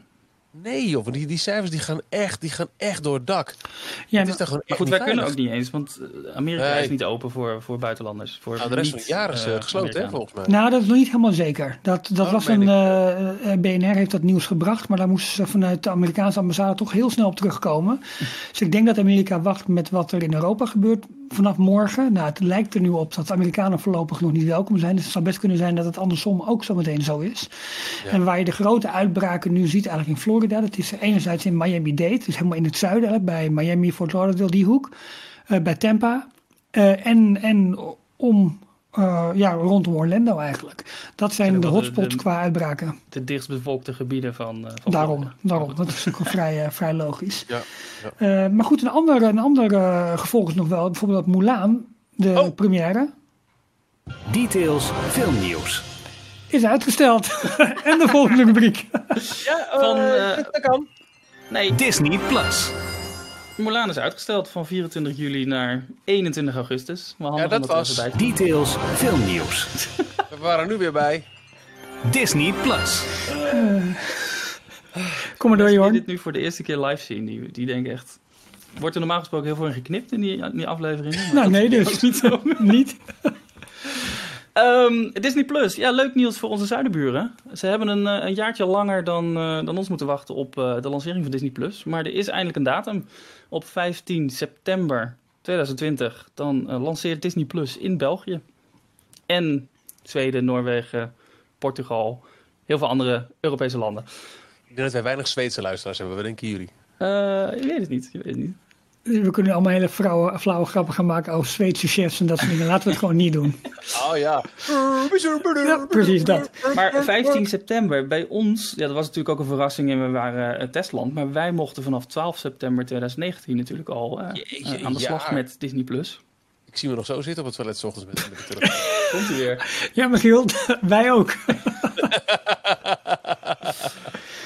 joh, want die, die cijfers die gaan, echt, die gaan echt door het dak. ja het is daar gewoon Maar goed, wij kunnen ook niet eens, want eh, Amerika Nee. is niet open voor, voor buitenlanders. Voor Nou, de rest van niet, het jaar is eh, eh, gesloten, hè, volgens mij. Nou, dat is nog niet helemaal zeker. Dat, dat Oh, was een. eh, eh, BNR heeft dat nieuws gebracht, maar daar moesten ze vanuit de Amerikaanse ambassade toch heel snel op terugkomen. Dus ik denk dat Amerika wacht met wat er in Europa gebeurt. Vanaf morgen. Nou, het lijkt er nu op dat de Amerikanen voorlopig nog niet welkom zijn. Dus het zou best kunnen zijn dat het andersom ook zo meteen zo is. En waar je de grote uitbraken nu ziet, eigenlijk in Florida. Dat is enerzijds in Miami-Dade, dus helemaal in het zuiden, bij Miami, Fort Lauderdale, die hoek. Eh, bij Tampa. Eh, en, en om, eh, ja, rondom Orlando eigenlijk. Dat zijn de hotspots de- qua uitbraken. De dichtstbevolkte gebieden van, eh, van Daarom, Florida. daarom. Dat is ook wel vrij, eh, vrij logisch. Ja, Eh, maar goed, een ander, een ander eh, gevolg is nog wel, bijvoorbeeld dat Mulan, de Oh. première, Details filmnieuws. is uitgesteld. en de volgende rubriek. Ja, Van, eh, dat kan. Nee, Disney Plus. Mulan is uitgesteld van 24 juli naar 21 augustus. Maar Ja, dat was- Details filmnieuws. We waren nu weer bij. Disney Plus. Kom maar door, Jorn. dit nu voor de eerste keer live zien, die, die denken echt... Wordt er normaal gesproken heel veel in geknipt in die, in die afleveringen? Nou, dat nee, is dus. niet zo. Niet. Ehm, Disney Plus, ja, leuk nieuws voor onze zuidenburen. Ze hebben een, eh, een jaartje langer dan, eh, dan ons moeten wachten op eh, de lancering van Disney Plus. Maar er is eindelijk een datum. Op 15 september 2020 dan eh, lanceert Disney Plus in België. En Zweden, Noorwegen, Portugal, heel veel andere Europese landen. Ik denk dat wij weinig Zweedse luisteraars hebben. Wat denken jullie? Eh, ik weet het niet, ik weet het niet. We kunnen allemaal hele flauwe, flauwe grappen gaan maken over Zweedse chefs en dat soort dingen. Laten we het gewoon niet doen. Oh ja. Ja, precies dat. Maar 15 september, bij ons, ja, dat was natuurlijk ook een verrassing en we waren eh, testland. Maar wij mochten vanaf 12 september 2019 natuurlijk al eh, Jeetje, eh, aan de slag ja. met Disney Plus. Ik zie me nog zo zitten op het toilet 's ochtends met, met de telefoon. Komt u weer. Ja, Michiel, wij ook.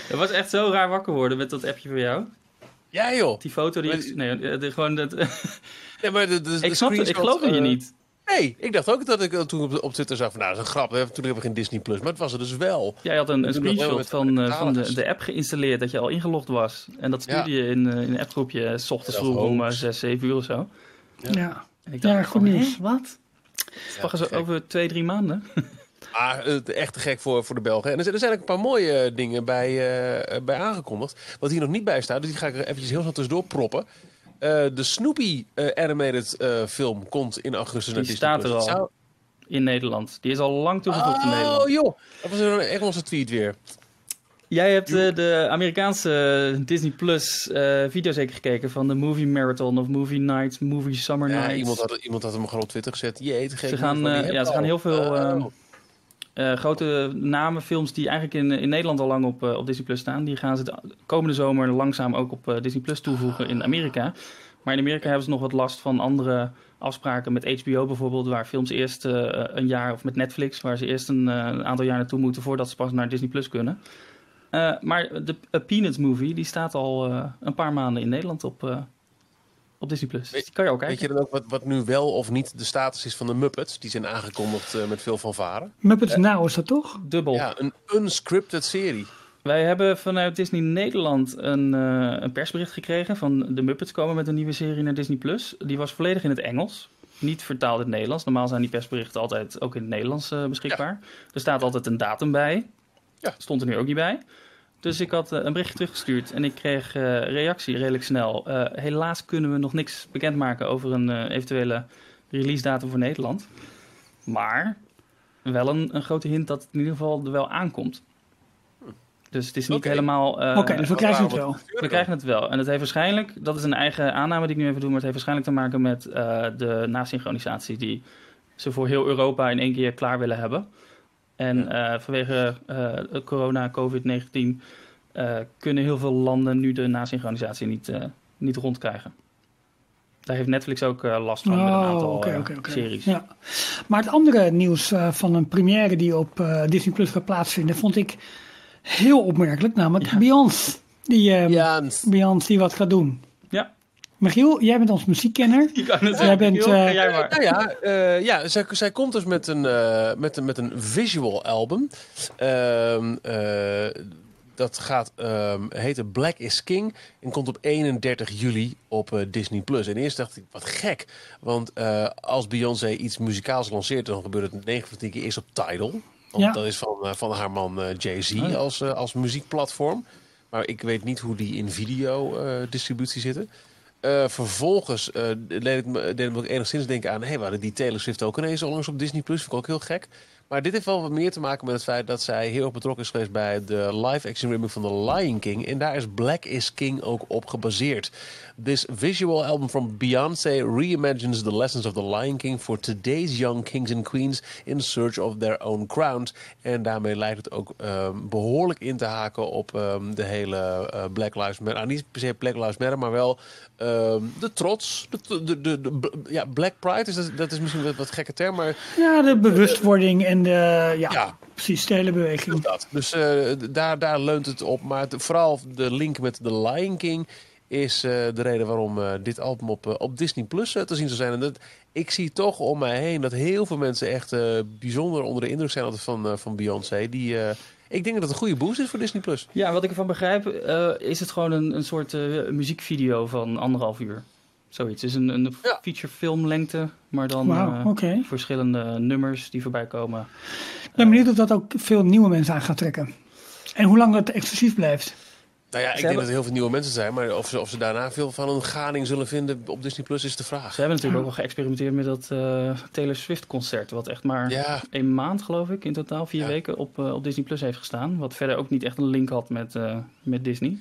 Het was echt zo raar wakker worden met dat appje van jou. Ja joh. Die foto die ik... Nee, eh, de, gewoon dat... Nee, maar de, de, de ik snap het, ik screenshot, geloofde je eh, niet. Nee, ik dacht ook dat ik eh, toen op, op Twitter zag van nou, dat is een grap. hè, Toen hebben we geen Disney Plus, maar het was er dus wel. Jij had een, een screenshot van, eh, van de, de app geïnstalleerd dat je al ingelogd was. En dat stuurde Ja. je in, eh, in een appgroepje s ochtends Ja, vroeg om hoax. 6, 7 uur of zo. Ja. En ik Ja, dacht, goed nieuws. wat? Ja, gek. over twee, drie maanden? Maar eh, echt te gek voor, voor de Belgen. En er zijn, er zijn ook een paar mooie eh, dingen bij, eh, bij aangekondigd. Wat hier nog niet bij staat, dus die ga ik er eventjes heel snel tussendoor proppen. Eh, de Snoopy eh, animated eh, film komt in augustus naar Die staat er al. In Nederland. Die is al lang toegevoegd in Nederland. Oh joh, dat was een Engelse tweet weer. Jij hebt eh, de Amerikaanse Disney Plus eh video zeker gekeken van de Movie Marathon of Movie Nights, Movie Summer Ja, Nights. iemand, had, iemand had hem gewoon op Twitter gezet. Jeet, Ze gaan, eh, ja, ze gaan heel veel eh, grote namen, films die eigenlijk in, in Nederland al lang op, eh, op Disney Plus staan, die gaan ze de komende zomer langzaam ook op eh, Disney Plus toevoegen in Amerika. Maar in Amerika hebben ze nog wat last van andere afspraken met HBO bijvoorbeeld, waar films eerst een jaar, of met Netflix, waar ze eerst een, aantal jaar naartoe moeten voordat ze pas naar Disney Plus kunnen. Maar de Peanuts movie, die staat al een paar maanden in Nederland op, op Disney Plus. Weet- die kan je ook Weet kijken. je dan ook wat, wat nu wel of niet de status is van de Muppets? Die zijn aangekondigd eh, met veel fanfare. Muppets Now is dat toch? Dubbel. Ja, een unscripted serie. Wij hebben vanuit Disney Nederland een, eh, een persbericht gekregen van de Muppets komen met een nieuwe serie naar Disney Plus. Die was volledig in het Engels, niet vertaald in het Nederlands. Normaal zijn die persberichten altijd ook in het Nederlands beschikbaar. Er staat altijd een datum bij. Ja. Stond er nu ook niet bij. Dus ik had eh, een berichtje teruggestuurd en ik kreeg eh, reactie redelijk snel. Eh, helaas kunnen we nog niks bekendmaken over een eh, eventuele release datum voor Nederland. Maar wel een, een grote hint dat het in ieder geval er wel aankomt. Dus het is niet helemaal... eh, Oké, dus we krijgen het wel. we krijgen het wel. En het heeft waarschijnlijk, dat is een eigen aanname die ik nu even doe, maar het heeft waarschijnlijk te maken met eh, de nasynchronisatie die ze voor heel Europa in één keer klaar willen hebben. En eh, vanwege eh, corona, COVID-19, eh, kunnen heel veel landen nu de nasynchronisatie niet, eh, niet rondkrijgen. Daar heeft Netflix ook eh, last van met een Oh, aantal eh, series. Ja. Maar het andere nieuws eh, van een première die op eh, Disney Plus gaat plaatsvinden, vond ik heel opmerkelijk. Namelijk Ja. Beyoncé. Die, eh, Ja, Beyoncé die wat gaat doen. Michiel, jij bent ons muziekkenner. Je kan het Jij bent, eh, ga jij maar. Nou ja, eh, ja zij, zij komt dus met een, eh, met een, met een visual album. Ehm, eh, dat gaat um, heten Black is King en komt op 31 juli op Disney+. Plus. En eerst dacht ik, wat gek. Want eh, als Beyoncé iets muzikaals lanceert, dan gebeurt het 9 van de 10 keer eerst op Tidal. Want Ja. dat is van, eh, van haar man Jay-Z Oh ja. als, als muziekplatform. Maar ik weet niet hoe die in video eh, distributie zitten. Eh, vervolgens eh, deed, het me, deed me ook enigszins denken aan... hé, we hadden die Taylor Swift ook ineens onlangs op Disney+. Plus. Vind ik ook heel gek. Maar dit heeft wel wat meer te maken met het feit dat zij heel erg betrokken is geweest... bij de live-action remake van The Lion King. En daar is Black is King ook op gebaseerd. This visual album from Beyoncé reimagines the lessons of The Lion King... for today's young kings and queens in search of their own crowns. En daarmee lijkt het ook ehm, behoorlijk in te haken op ehm, de hele eh, Black Lives Matter. Nou, niet per se Black Lives Matter, maar wel ehm, de trots. De, de, de, ja, Black Pride, is dat, dat is misschien wat gekke term, maar Ja, de bewustwording en de, ja, Ja. precies, de hele beweging. dat. Dus eh, daar, daar leunt het op. Maar het- vooral de link met The Lion King is eh, de reden waarom eh, dit album op, op Disney Plus te zien zal zijn. En dat, ik zie toch om mij heen dat heel veel mensen echt eh, bijzonder onder de indruk zijn altijd van, eh, van Beyoncé. Die, eh, ik denk dat het een goede boost is voor Disney Plus. Ja, wat ik ervan begrijp, eh, is het gewoon een, een soort eh, muziekvideo van anderhalf uur. Zoiets. Het is een, een Ja. feature filmlengte, maar dan eh, verschillende nummers die voorbij komen. Ik ben benieuwd of dat ook veel nieuwe mensen aan gaat trekken. En hoe lang het exclusief blijft. Nou ja, ik Ze denk hebben- dat er heel veel nieuwe mensen zijn. Maar of ze, of ze daarna veel van een gading zullen vinden op Disney Plus is de vraag. Ze hebben natuurlijk ook al geëxperimenteerd met dat eh, Taylor Swift concert, wat echt maar Ja, een maand, geloof ik, in totaal vier Ja. weken op, eh, op Disney Plus heeft gestaan. Wat verder ook niet echt een link had met, eh, met Disney.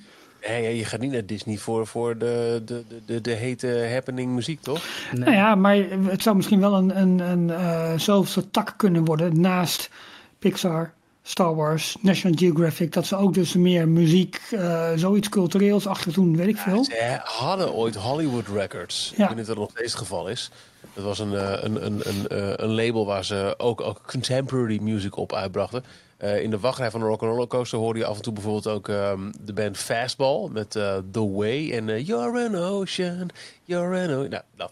Nee, je gaat niet naar Disney voor, voor de, de, de, de, de hete happening muziek, toch? Nee. Nou ja, maar het zou misschien wel een, een, een eh, zoveelste tak kunnen worden naast Pixar, Star Wars, National Geographic. Dat ze ook dus meer muziek, eh, zoiets cultureels achter doen, weet ik veel. Ze hadden ooit Hollywood Records. Ja. Ik weet niet of dat nog steeds het geval is. Dat was een, eh, een, een, een, eh, een label waar ze ook, ook contemporary music op uitbrachten. Eh, in de wachtrij van de Rock'n'Roller Coaster hoorde je af en toe bijvoorbeeld ook ehm, de band Fastball met eh, The Way en eh, You're an Ocean, You're an Ocean. Nou, dat.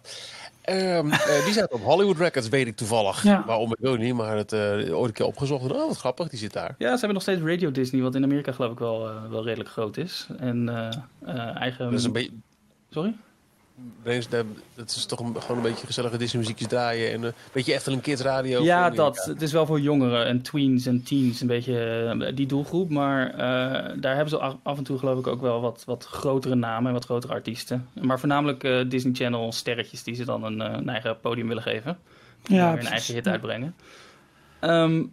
Ehm, eh, die zaten op Hollywood Records, weet ik toevallig. Ja. Waarom ik ook niet, maar het eh, ooit een keer opgezocht. En, oh, wat grappig, die zit daar. Ja, ze hebben nog steeds Radio Disney, wat in Amerika geloof ik wel, wel redelijk groot is. En eh, eh, eigen... Dat is een beetje... Sorry? Brains, dat is toch een, gewoon een beetje gezellige Disney muziekjes draaien en eh, een beetje Efteling Kids radio. Ja, dat. Het is wel voor jongeren en tweens en teens een beetje eh, die doelgroep. Maar eh, daar hebben ze af en toe geloof ik ook wel wat, wat grotere namen en wat grotere artiesten. Maar voornamelijk eh, Disney Channel sterretjes die ze dan een, eh, een eigen podium willen geven. Die Ja, weer een eigen hit uitbrengen. Ehm,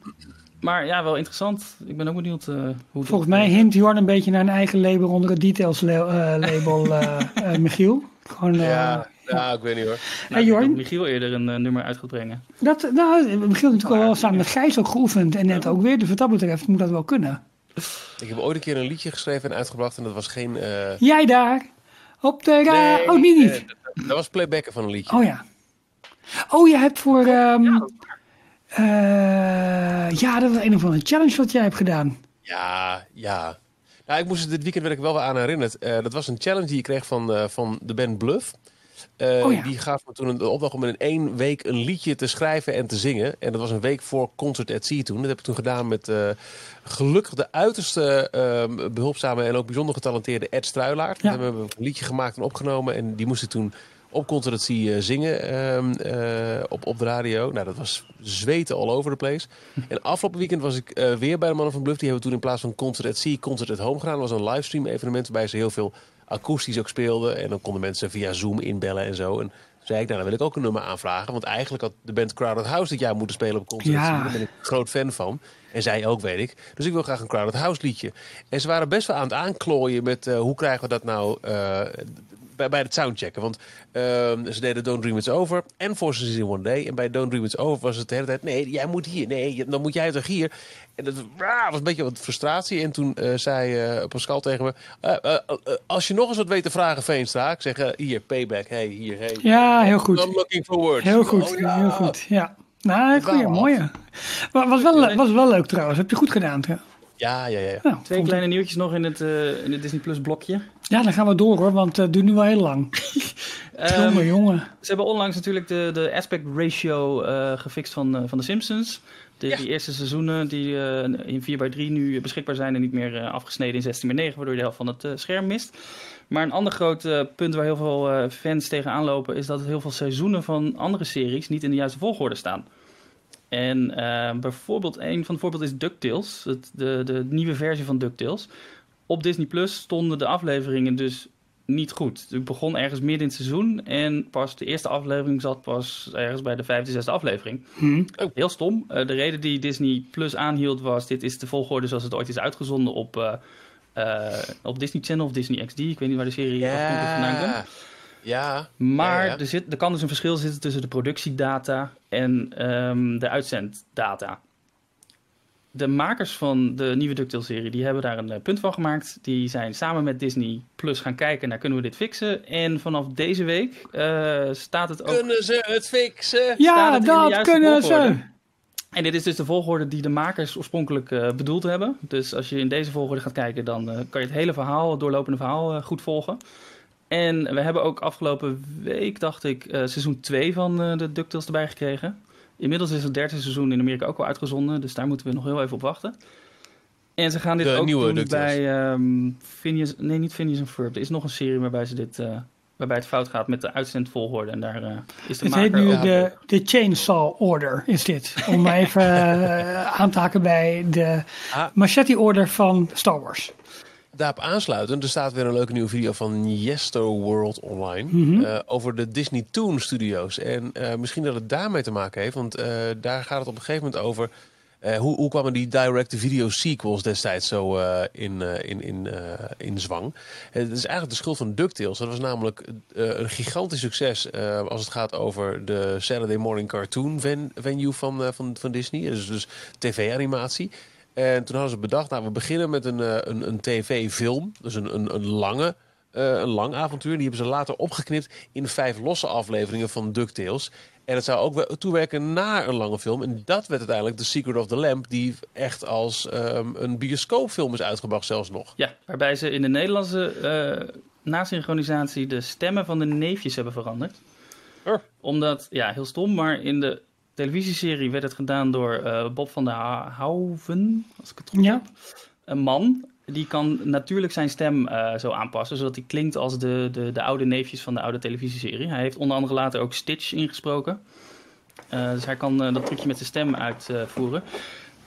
maar ja, wel interessant. Ik ben ook benieuwd eh, hoe... Volgens mij hint Jorn een beetje naar een eigen label onder het Details la- eh, label, Michiel. Gewoon, eh, Ja, ja, ik weet niet hoor. Nou, Hey, Michiel eerder een eh, nummer uit gaat brengen. dat, nou, Michiel heeft natuurlijk al wel samen met Gijs ook geoefend en net ook weer. Dus wat dat betreft moet dat wel kunnen. Ik heb ooit een keer een liedje geschreven en uitgebracht en dat was geen... eh, Jij daar, op de ra- nee, Oh, niet niet. eh, dat, dat was playbacken van een liedje. Oh ja. Oh, je hebt voor... ehm, eh, ja, dat was een of andere challenge wat jij hebt gedaan. Ja, ja. Nou, ik moest het dit weekend werd ik wel weer aan herinnerd. Eh, dat was een challenge die je kreeg van, eh, van de band Bluff. Eh, Oh ja. Die gaf me toen een- de opdracht om in één week een liedje te schrijven en te zingen. En dat was een week voor Concert at Sea toen. Dat heb ik toen gedaan met eh, gelukkig de uiterste eh, behulpzame en ook bijzonder getalenteerde Ed Struilaert. Ja. We hebben een liedje gemaakt en opgenomen. En die moest ik toen op Concert Sea eh, zingen ehm, eh, op, op de radio. Nou, dat was zweten all over the place. En afgelopen weekend was ik eh, weer bij de Mannen van Bluff. Die hebben toen in plaats van Concert at Sea, Concert at Home gedaan. Dat was een livestream evenement waarbij ze heel veel akoestisch ook speelden. En dan konden mensen via Zoom inbellen en zo. En toen zei ik, nou, dan wil ik ook een nummer aanvragen. Want eigenlijk had de band Crowded House dit jaar moeten spelen op Concert Ja. Daar ben ik groot fan van. En zij ook, weet ik. Dus ik wil graag een Crowded House liedje. En ze waren best wel aan het aanklooien met hoe krijgen we dat nou... bij, bij het soundchecken. Want ehm, ze deden Don't Dream It's Over en Forces in One Day. En bij Don't Dream It's Over was het de hele tijd... Nee, jij moet hier. Nee, dan moet jij toch hier. En dat ah, was een beetje wat frustratie. En toen eh, zei eh, Pascal tegen me... eh, als je nog eens wat weet te vragen, Veenstra... Ik zeg, hier, payback. Hey, hier, hey. Ja, heel goed. I'm looking for words. Heel goed, Oh, ja. heel goed. Ja. Nou, goeie, mooie. Maar was wel, was wel leuk trouwens. Heb je goed gedaan. trouw- Ja, ja, ja. Nou, Twee kleine nieuwtjes nog in het, eh, in het Disney Plus blokje. Ja, dan gaan we door hoor, want het duurt nu wel heel lang. Ehm, jongen, jongen. Ze hebben onlangs natuurlijk de, de aspect ratio eh, gefixt van, eh, van de Simpsons. De, Ja. Die eerste seizoenen die eh, in 4x3 nu beschikbaar zijn en niet meer eh, afgesneden in 16 x 9, waardoor je de helft van het eh, scherm mist. Maar een ander groot eh, punt waar heel veel eh, fans tegenaan lopen is dat heel veel seizoenen van andere series niet in de juiste volgorde staan. En eh, bijvoorbeeld, een van de voorbeelden is DuckTales, het, de, de nieuwe versie van DuckTales. Op Disney Plus stonden de afleveringen dus niet goed. Ik begon ergens midden in het seizoen en pas de eerste aflevering zat pas ergens bij de vijfde, zesde aflevering. Oh, Heel stom. Eh, de reden die Disney Plus aanhield was, dit is de volgorde zoals het ooit is uitgezonden op, eh, eh, op Disney Channel of Disney XD. Ik weet niet waar de serie vandaan komt. Ja. Maar Ja, ja. Er, zit, er kan dus een verschil zitten tussen de productiedata en ehm, de uitzenddata. De makers van de nieuwe DuckTales-serie die hebben daar een eh, punt van gemaakt. Die zijn samen met Disney Plus gaan kijken naar kunnen we dit fixen. En vanaf deze week eh, staat het ook... Kunnen ze het fixen? Ja, het dat kunnen volgorde. ze. En dit is dus de volgorde die de makers oorspronkelijk eh, bedoeld hebben. Dus als je in deze volgorde gaat kijken, dan kan je het hele verhaal, het doorlopende verhaal, goed volgen. En we hebben ook afgelopen week, dacht ik, eh, seizoen 2 van eh, de DuckTales erbij gekregen. Inmiddels is het derde seizoen in Amerika ook al uitgezonden, dus daar moeten we nog heel even op wachten. En ze gaan dit De ook nieuwe doen DuckTales. bij ehm Phineas, nee niet Phineas en Ferb. Er is nog een serie waarbij, ze dit, eh, waarbij het fout gaat met de uitzendvolgorde. En daar eh, is de Het maker heet nu ook- de, de Chainsaw Order, is dit. Om even eh, aan te haken bij de Ah. Machete Order van Star Wars. Daarop aansluitend, er staat weer een leuke nieuwe video van Yesto World online eh, over de Disney Toon Studios. En eh, misschien dat het daarmee te maken heeft, want eh, daar gaat het op een gegeven moment over. hoe, hoe kwamen die direct-to-video sequels destijds zo in, in, in, in zwang? Het is eigenlijk de schuld van DuckTales. Dat was namelijk een gigantisch succes als het gaat over de Saturday Morning Cartoon ven- venue van, van, van Disney. Dus, dus tv-animatie. En toen hadden ze bedacht, nou, we beginnen met een, eh, een, een tv-film. Dus een, een, een lange, eh, een lang avontuur. Die hebben ze later opgeknipt in vijf losse afleveringen van DuckTales. En het zou ook wel toewerken naar een lange film. En dat werd uiteindelijk The Secret of the Lamp. Die echt als ehm, een bioscoopfilm is uitgebracht zelfs nog. Ja, waarbij ze in de Nederlandse eh nasynchronisatie de stemmen van de neefjes hebben veranderd. Oh. Omdat, ja, heel stom, maar in de televisieserie werd het gedaan door eh, Bob van der Houven, als ik het goed Ja. heb. Een man, die kan natuurlijk zijn stem eh, zo aanpassen, zodat hij klinkt als de, de, de oude neefjes van de oude televisieserie. Hij heeft onder andere later ook Stitch ingesproken. Eh, dus hij kan dat trucje met zijn stem uitvoeren.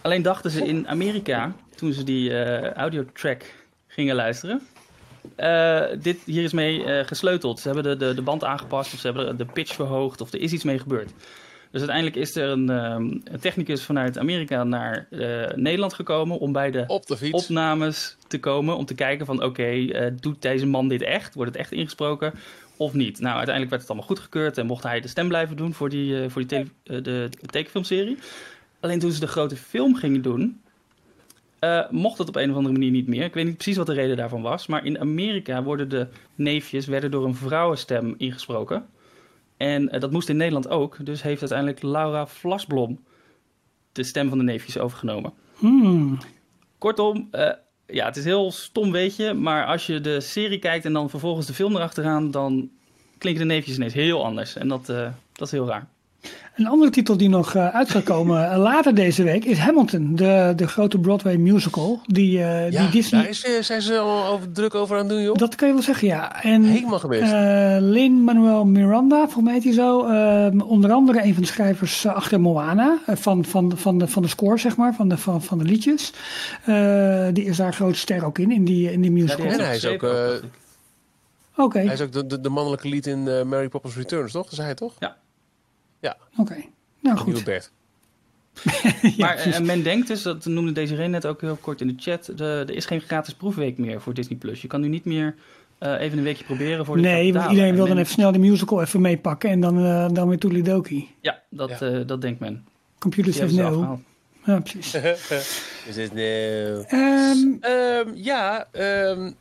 Alleen dachten ze in Amerika, toen ze die audiotrack gingen luisteren. dit, hier is mee gesleuteld. Ze hebben de, de, de band aangepast of ze hebben de pitch verhoogd of er is iets mee gebeurd. Dus uiteindelijk is er een, ehm, een technicus vanuit Amerika naar eh, Nederland gekomen om bij de Op de fiets. opnames te komen. Om te kijken van oké, eh, doet deze man dit echt? Wordt het echt ingesproken of niet? Nou, uiteindelijk werd het allemaal goedgekeurd en mocht hij de stem blijven doen voor die, eh, voor die tele- de, de tekenfilmserie. Alleen toen ze de grote film gingen doen, eh, mocht het op een of andere manier niet meer. Ik weet niet precies wat de reden daarvan was. Maar in Amerika worden de neefjes werden door een vrouwenstem ingesproken. En eh, dat moest in Nederland ook. Dus heeft uiteindelijk Laura Vlasblom de stem van de neefjes overgenomen. Hmm. Kortom, eh, ja, het is heel stom weetje. Maar als je de serie kijkt en dan vervolgens de film erachteraan... dan klinken de neefjes ineens heel anders. En dat, eh, dat is heel raar. Een andere titel die nog eh, uit gaat komen eh, later deze week is Hamilton, de, de grote Broadway musical. Die, eh, Ja, die Disney. daar is, zijn ze al over, druk over aan het doen, joh. Dat kan je wel zeggen, ja. En Helemaal gemist. eh Lin-Manuel Miranda, volgens mij heet hij zo. eh, onder andere een van de schrijvers achter Moana. van, van, van, de, van de score, zeg maar. Van de, van, van de liedjes. Eh, die is daar grote ster ook in, in die, in die musical. En hij is ook, eh. Oké, Hij is ook de, de, de mannelijke lied in Mary Poppins Returns, toch? Dat zei hij toch? Oké. Nou goed. Bert. Ja, maar eh, men denkt dus, dat noemde Desiree net ook heel kort in de chat... De, er is geen gratis proefweek meer voor Disney+. Plus. Je kan nu niet meer eh, even een weekje proberen voor te Nee, want iedereen En wil dan even snel de musical even meepakken en dan, eh, dan weer toedelidoki. Ja, dat, Ja. eh, dat denkt men. Hebben ze no. Ja, precies. Is nou... Ehm, Ehm, ja, ehm,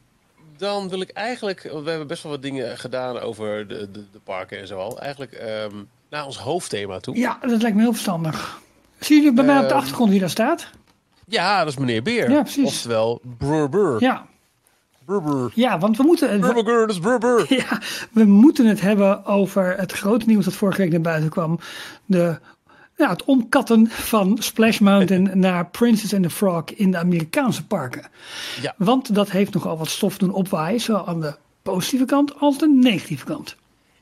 dan wil ik eigenlijk... Want we hebben best wel wat dingen gedaan over de, de, de parken en zo al. Eigenlijk ehm, naar ons hoofdthema toe. ja, dat lijkt me heel verstandig. Zie je bij mij op de Ehm, achtergrond wie daar staat? Ja, dat is meneer Beer. Ja, precies. Oftewel, Brr Brr. Ja, Brr. ja want we moeten, is Brr Brr. ja, we moeten het hebben over het grote nieuws dat vorige week naar buiten kwam. De, ja, het omkatten van Splash Mountain naar Princess and the Frog in de Amerikaanse parken. Ja. Want dat heeft nogal wat stof doen opwaaien, zowel aan de positieve kant als de negatieve kant.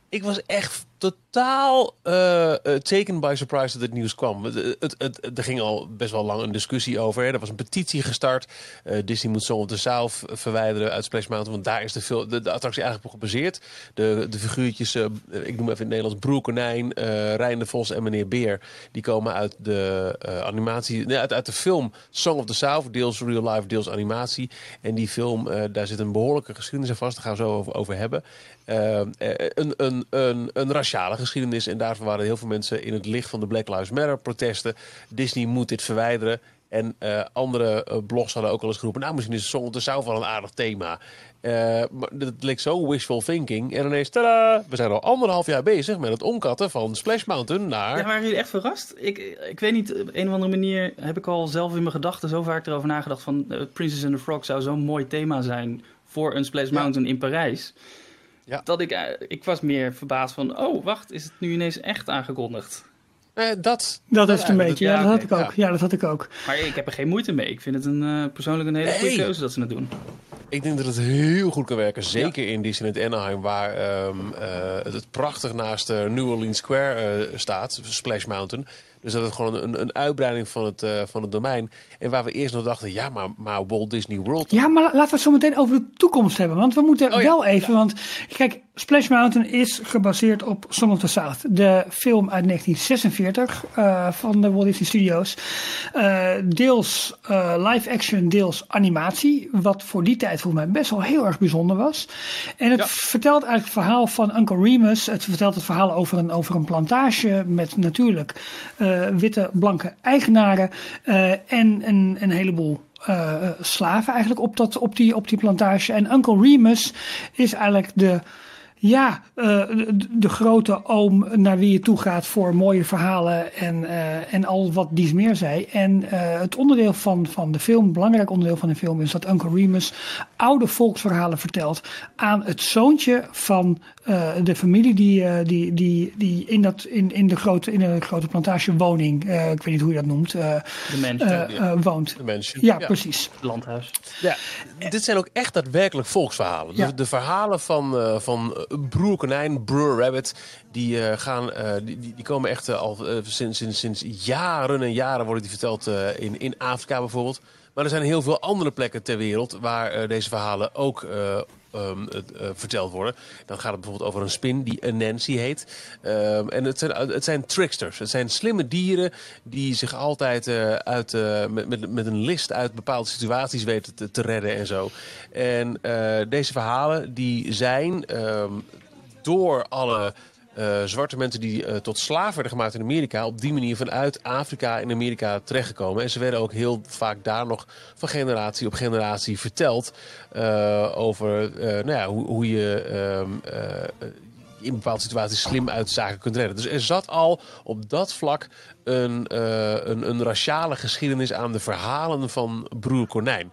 Ik was echt totaal eh, eh, taken by surprise dat het nieuws kwam. Het, het, er ging al best wel lang een discussie over. Er was een petitie gestart. Eh, Disney moet Song of the South verwijderen uit Splash Mountain. Want daar is de, fil- de, attractie eigenlijk op gebaseerd. De, de figuurtjes, ik noem even in het Nederlands Broer Konijn, Rijn de Vos en meneer Beer. Die komen uit de animatie, nee, uit, uit de film Song of the South. Deels real life, deels animatie. En die film, daar zit een behoorlijke geschiedenis aan vast. Daar gaan we zo over, over hebben. Een, een, een, een geschiedenis. En daarvoor waren heel veel mensen in het licht van de Black Lives Matter protesten. Disney moet dit verwijderen. En eh, andere eh, blogs hadden ook al eens geroepen... nou, misschien is Song of the South wel een aardig thema. Eh, maar dat leek zo wishful thinking. En ineens, tada! We zijn al anderhalf jaar bezig met het omkatten van Splash Mountain naar... Ja, waren jullie echt verrast? Ik, ik weet niet, op een of andere manier heb ik al zelf in mijn gedachten zo vaak erover nagedacht van Princess and the Frog zou zo'n mooi thema zijn voor een Splash Mountain in Parijs. Ja. Dat ik, eh, ik was meer verbaasd van, oh wacht, is het nu ineens echt aangekondigd? Eh, dat, Dat is het een beetje. dat- Ja, ja, dat had ik ook. Ja, dat had ik ook. Maar ik heb er geen moeite mee. Ik vind het een, eh, persoonlijk een hele goede keuze dat ze het doen. Ik denk dat het heel goed kan werken. Zeker in Disneyland Anaheim, waar ehm, eh, het, prachtig naast New Orleans Square eh, staat, Splash Mountain. Dus dat het gewoon een, een uitbreiding van het, eh, van het domein. En waar we eerst nog dachten, ja, maar, maar Walt Disney World. Ja, maar la- laten we het zo meteen over de toekomst hebben. Want we moeten Oh ja, wel even. Want kijk, Splash Mountain is gebaseerd op Song of the South. De film uit 1946 eh, van de Walt Disney Studios. Eh, deels live action, deels animatie. Wat voor die tijd volgens mij best wel heel erg bijzonder was. En het Ja. vertelt eigenlijk het verhaal van Uncle Remus. Het vertelt het verhaal over een, over een plantage. Met natuurlijk witte, blanke eigenaren. eh, en een, een heleboel eh, slaven eigenlijk op, dat, op, die, op die plantage. En Uncle Remus is eigenlijk de, ja, eh, de, grote oom naar wie je toe gaat voor mooie verhalen en, eh, en al wat dies meer zei. En eh, het onderdeel van, van de film, belangrijk onderdeel van de film, is dat Uncle Remus oude volksverhalen vertelt aan het zoontje van eh, de familie die, eh, die, die, die in, dat, in, in, de grote, in de grote plantagewoning, eh ik weet niet hoe je dat noemt, eh, De mensen, eh, eh, woont. De mensen. Ja, precies. het landhuis. Ja, dit zijn ook echt daadwerkelijk volksverhalen. Ja. De, de verhalen van, eh, van Broer Konijn, Broer Rabbit, die, eh, gaan, eh, die, die komen echt al sinds, sinds, sinds jaren en jaren worden die verteld eh, in, in Afrika bijvoorbeeld. Maar er zijn heel veel andere plekken ter wereld waar eh, deze verhalen ook eh, ehm, eh, verteld worden. Dan gaat het bijvoorbeeld over een spin die Nancy heet. Ehm, en het zijn, het zijn tricksters. Het zijn slimme dieren die zich altijd eh, uit, eh, met, met, een list uit bepaalde situaties weten te, redden en zo. En deze verhalen die zijn ehm, door alle eh, zwarte mensen die eh, tot slaaf werden gemaakt in Amerika, op die manier vanuit Afrika in Amerika terechtgekomen. En ze werden ook heel vaak daar nog van generatie op generatie verteld eh, over nou ja, hoe, hoe je ehm, eh, in bepaalde situaties slim uit zaken kunt redden. Dus er zat al op dat vlak een, een, een raciale geschiedenis aan de verhalen van Broer Konijn.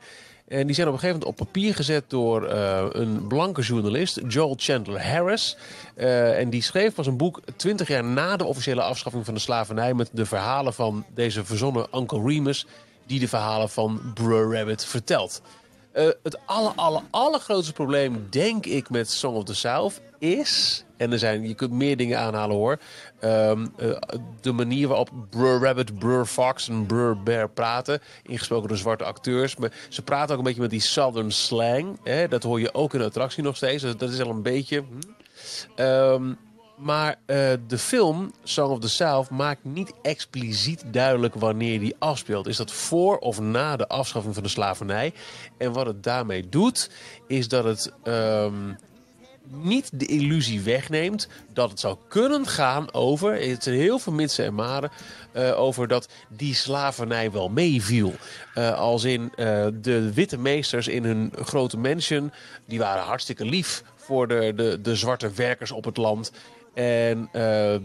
En die zijn op een gegeven moment op papier gezet door eh, een blanke journalist, Joel Chandler Harris. Eh, en die schreef pas een boek twintig jaar na de officiële afschaffing van de slavernij... met de verhalen van deze verzonnen Uncle Remus... die de verhalen van Brr Rabbit vertelt. Eh, het aller, aller, allergrootste probleem, denk ik, met Song of the South is... en er zijn, je kunt meer dingen aanhalen hoor... ehm, eh, de manier waarop Brr Rabbit, Brr Fox en Brr Bear praten... ingesproken door zwarte acteurs. Maar ze praten ook een beetje met die Southern slang. Hè? Dat hoor je ook in de attractie nog steeds. Dat, is al een beetje... hm. Ehm, maar eh, de film Song of the South maakt niet expliciet duidelijk wanneer die afspeelt. Is dat voor of na de afschaffing van de slavernij? En wat het daarmee doet, is dat het ehm, niet de illusie wegneemt dat het zou kunnen gaan over, het zijn heel veel mitsen en maren, eh, over dat die slavernij wel meeviel. Eh, als in eh, de witte meesters in hun grote mansion, die waren hartstikke lief voor de, de, de zwarte werkers op het land. En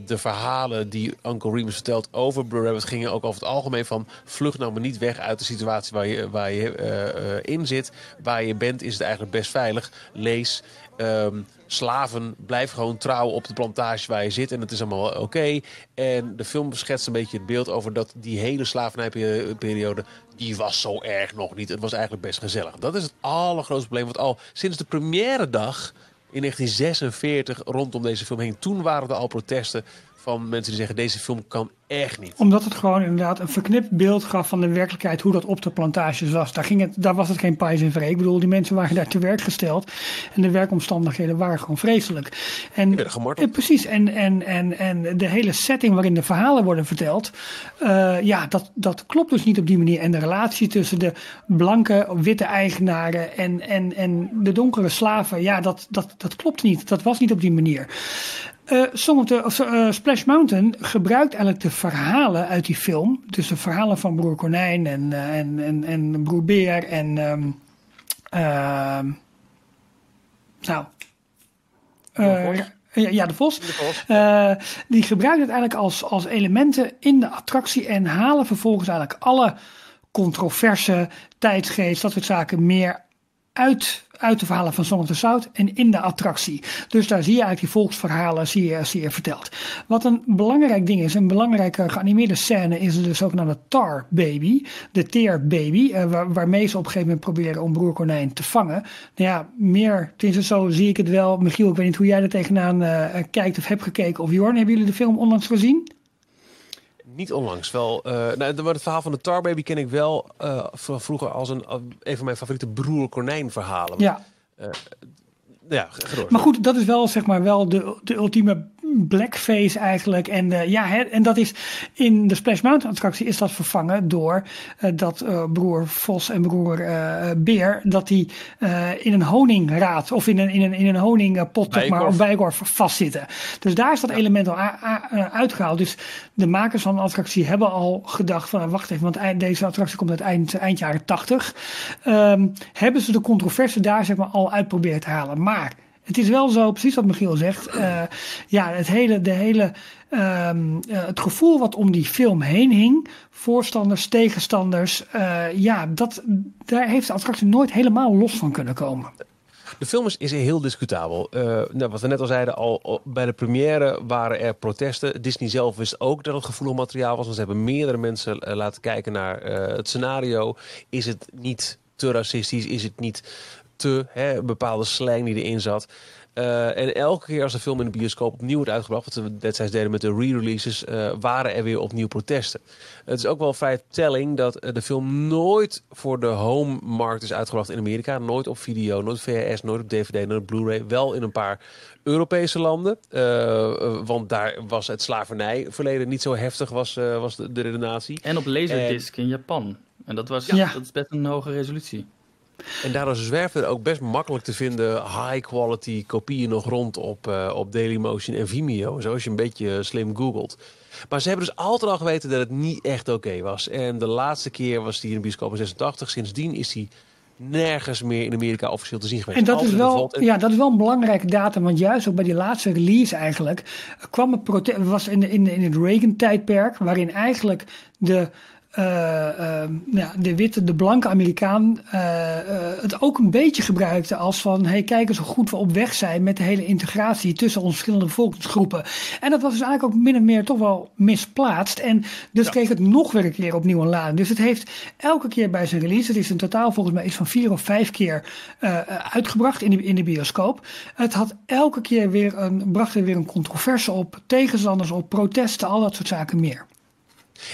de verhalen die Uncle Remus vertelt over Brr Rabbit gingen ook over het algemeen van... vlucht nou maar niet weg uit de situatie waar je, waar je in zit. Waar je bent is het eigenlijk best veilig. Lees, ehm, slaven, blijf gewoon trouw op de plantage waar je zit en het is allemaal oké. En de film schetst een beetje het beeld over dat die hele slavernijperiode... die was zo erg nog niet. Het was eigenlijk best gezellig. Dat is het allergrootste probleem wat al sinds de première dag in 1946 rondom deze film heen. Toen waren er al protesten van mensen die zeggen deze film kan echt niet. Omdat het gewoon inderdaad een verknipt beeld gaf van de werkelijkheid, hoe dat op de plantages was. Daar, ging het, daar was het geen pijs en vree. Ik bedoel, die mensen waren daar te werk gesteld. En de werkomstandigheden waren gewoon vreselijk. En, gemarteld. Eh, precies. En, en, en, en de hele setting waarin de verhalen worden verteld. eh, ja, dat, dat klopt dus niet op die manier. En de relatie tussen de blanke, witte eigenaren en, en, en de donkere slaven. Ja, dat, dat, dat klopt niet. Dat was niet op die manier. Song of eh, Splash Mountain gebruikt eigenlijk de verhalen uit die film. Dus de verhalen van broer Konijn en, eh, en, en, en broer Beer en... ehm, ehm, nou... ja, ja, de Vos. Die gebruikt het eigenlijk als, als elementen in de attractie en halen vervolgens eigenlijk alle controverse, tijdsgeest, dat soort zaken meer uit, uit de verhalen van Song of the en in de attractie. Dus daar zie je eigenlijk die volksverhalen zie je, zie je verteld. Wat een belangrijk ding is, een belangrijke geanimeerde scène is de zogenaamde Tar Baby. De Tear Baby, eh, waar, waarmee ze op een gegeven moment proberen om broer konijn te vangen. Nou ja, meer, tenminste zo zie ik het wel. Michiel, ik weet niet hoe jij er tegenaan eh, kijkt of hebt gekeken. Of Jorn, hebben jullie de film onlangs gezien? Niet onlangs wel. eh nou, het verhaal van de Tar Baby ken ik wel eh, van vroeger als een, een van mijn favoriete broer konijn verhalen. Ja. ja. Maar goed, dat is wel zeg maar wel de, de ultieme blackface eigenlijk. En, eh, ja, hè, en dat is in de Splash Mountain attractie is dat vervangen door eh, dat eh, broer Vos en broer Beer, dat die in een honingraad of in een, in een, in een honingpot zeg maar, of bijenkorf vastzitten. Dus daar is dat element al eh, uitgehaald. Dus de makers van de attractie hebben al gedacht van, eh, wacht even, want eind- deze attractie komt uit eind, eind jaren 80. Ehm, hebben ze de controverse daar zeg maar al uit proberen te halen. Maar het is wel zo, precies wat Michiel zegt. eh, ja, het hele, de hele, ehm, eh, het gevoel wat om die film heen hing. Voorstanders, tegenstanders. eh, ja, dat, daar heeft de attractie nooit helemaal los van kunnen komen. De film is, is heel discutabel. Nou, wat we net al zeiden, al, bij de première waren er protesten. Disney zelf wist ook dat het gevoelig materiaal was. Want ze hebben meerdere mensen laten kijken naar het scenario. Is het niet te racistisch? Is het niet te hè, een bepaalde slang die erin zat? Eh, en elke keer als de film in de bioscoop opnieuw wordt uitgebracht, wat we destijds deden met de re-releases, eh, waren er weer opnieuw protesten. Het is ook wel vrij telling dat eh, de film nooit voor de home-markt is uitgebracht in Amerika. Nooit op video, nooit VHS, nooit op DVD, nooit op Blu-ray. Wel in een paar Europese landen. Want daar was het slavernijverleden niet zo heftig, was, was de, de redenatie. En op Laserdisc in Japan. En dat, was, Ja. dat is best een hoge resolutie. En daardoor zwerven er ook best makkelijk te vinden high-quality kopieën nog rond op, eh, op Dailymotion en Vimeo. Zo als je een beetje slim googelt. Maar ze hebben dus altijd al geweten dat het niet echt oké was. En de laatste keer was die in de bioscoop in 86. Sindsdien is die nergens meer in Amerika officieel te zien geweest. En dat is, wel. En- ja, dat is wel een belangrijke datum, want juist ook bij die laatste release eigenlijk eh, kwam het protest, was in, in, in het Reagan-tijdperk, waarin eigenlijk de, ja, de witte, de blanke Amerikaan eh, eh, het ook een beetje gebruikte als van, hey, kijk eens hoe goed we op weg zijn met de hele integratie tussen onze verschillende bevolkingsgroepen. En dat was dus eigenlijk ook min of meer toch wel misplaatst. En dus kreeg het nog weer een keer opnieuw een lading. Dus het heeft elke keer bij zijn release, het is in totaal volgens mij iets van vier of vijf keer eh, eh, uitgebracht in de, in de bioscoop. Het had elke keer weer een, bracht er weer een controverse op, tegenstanders op, protesten, al dat soort zaken meer.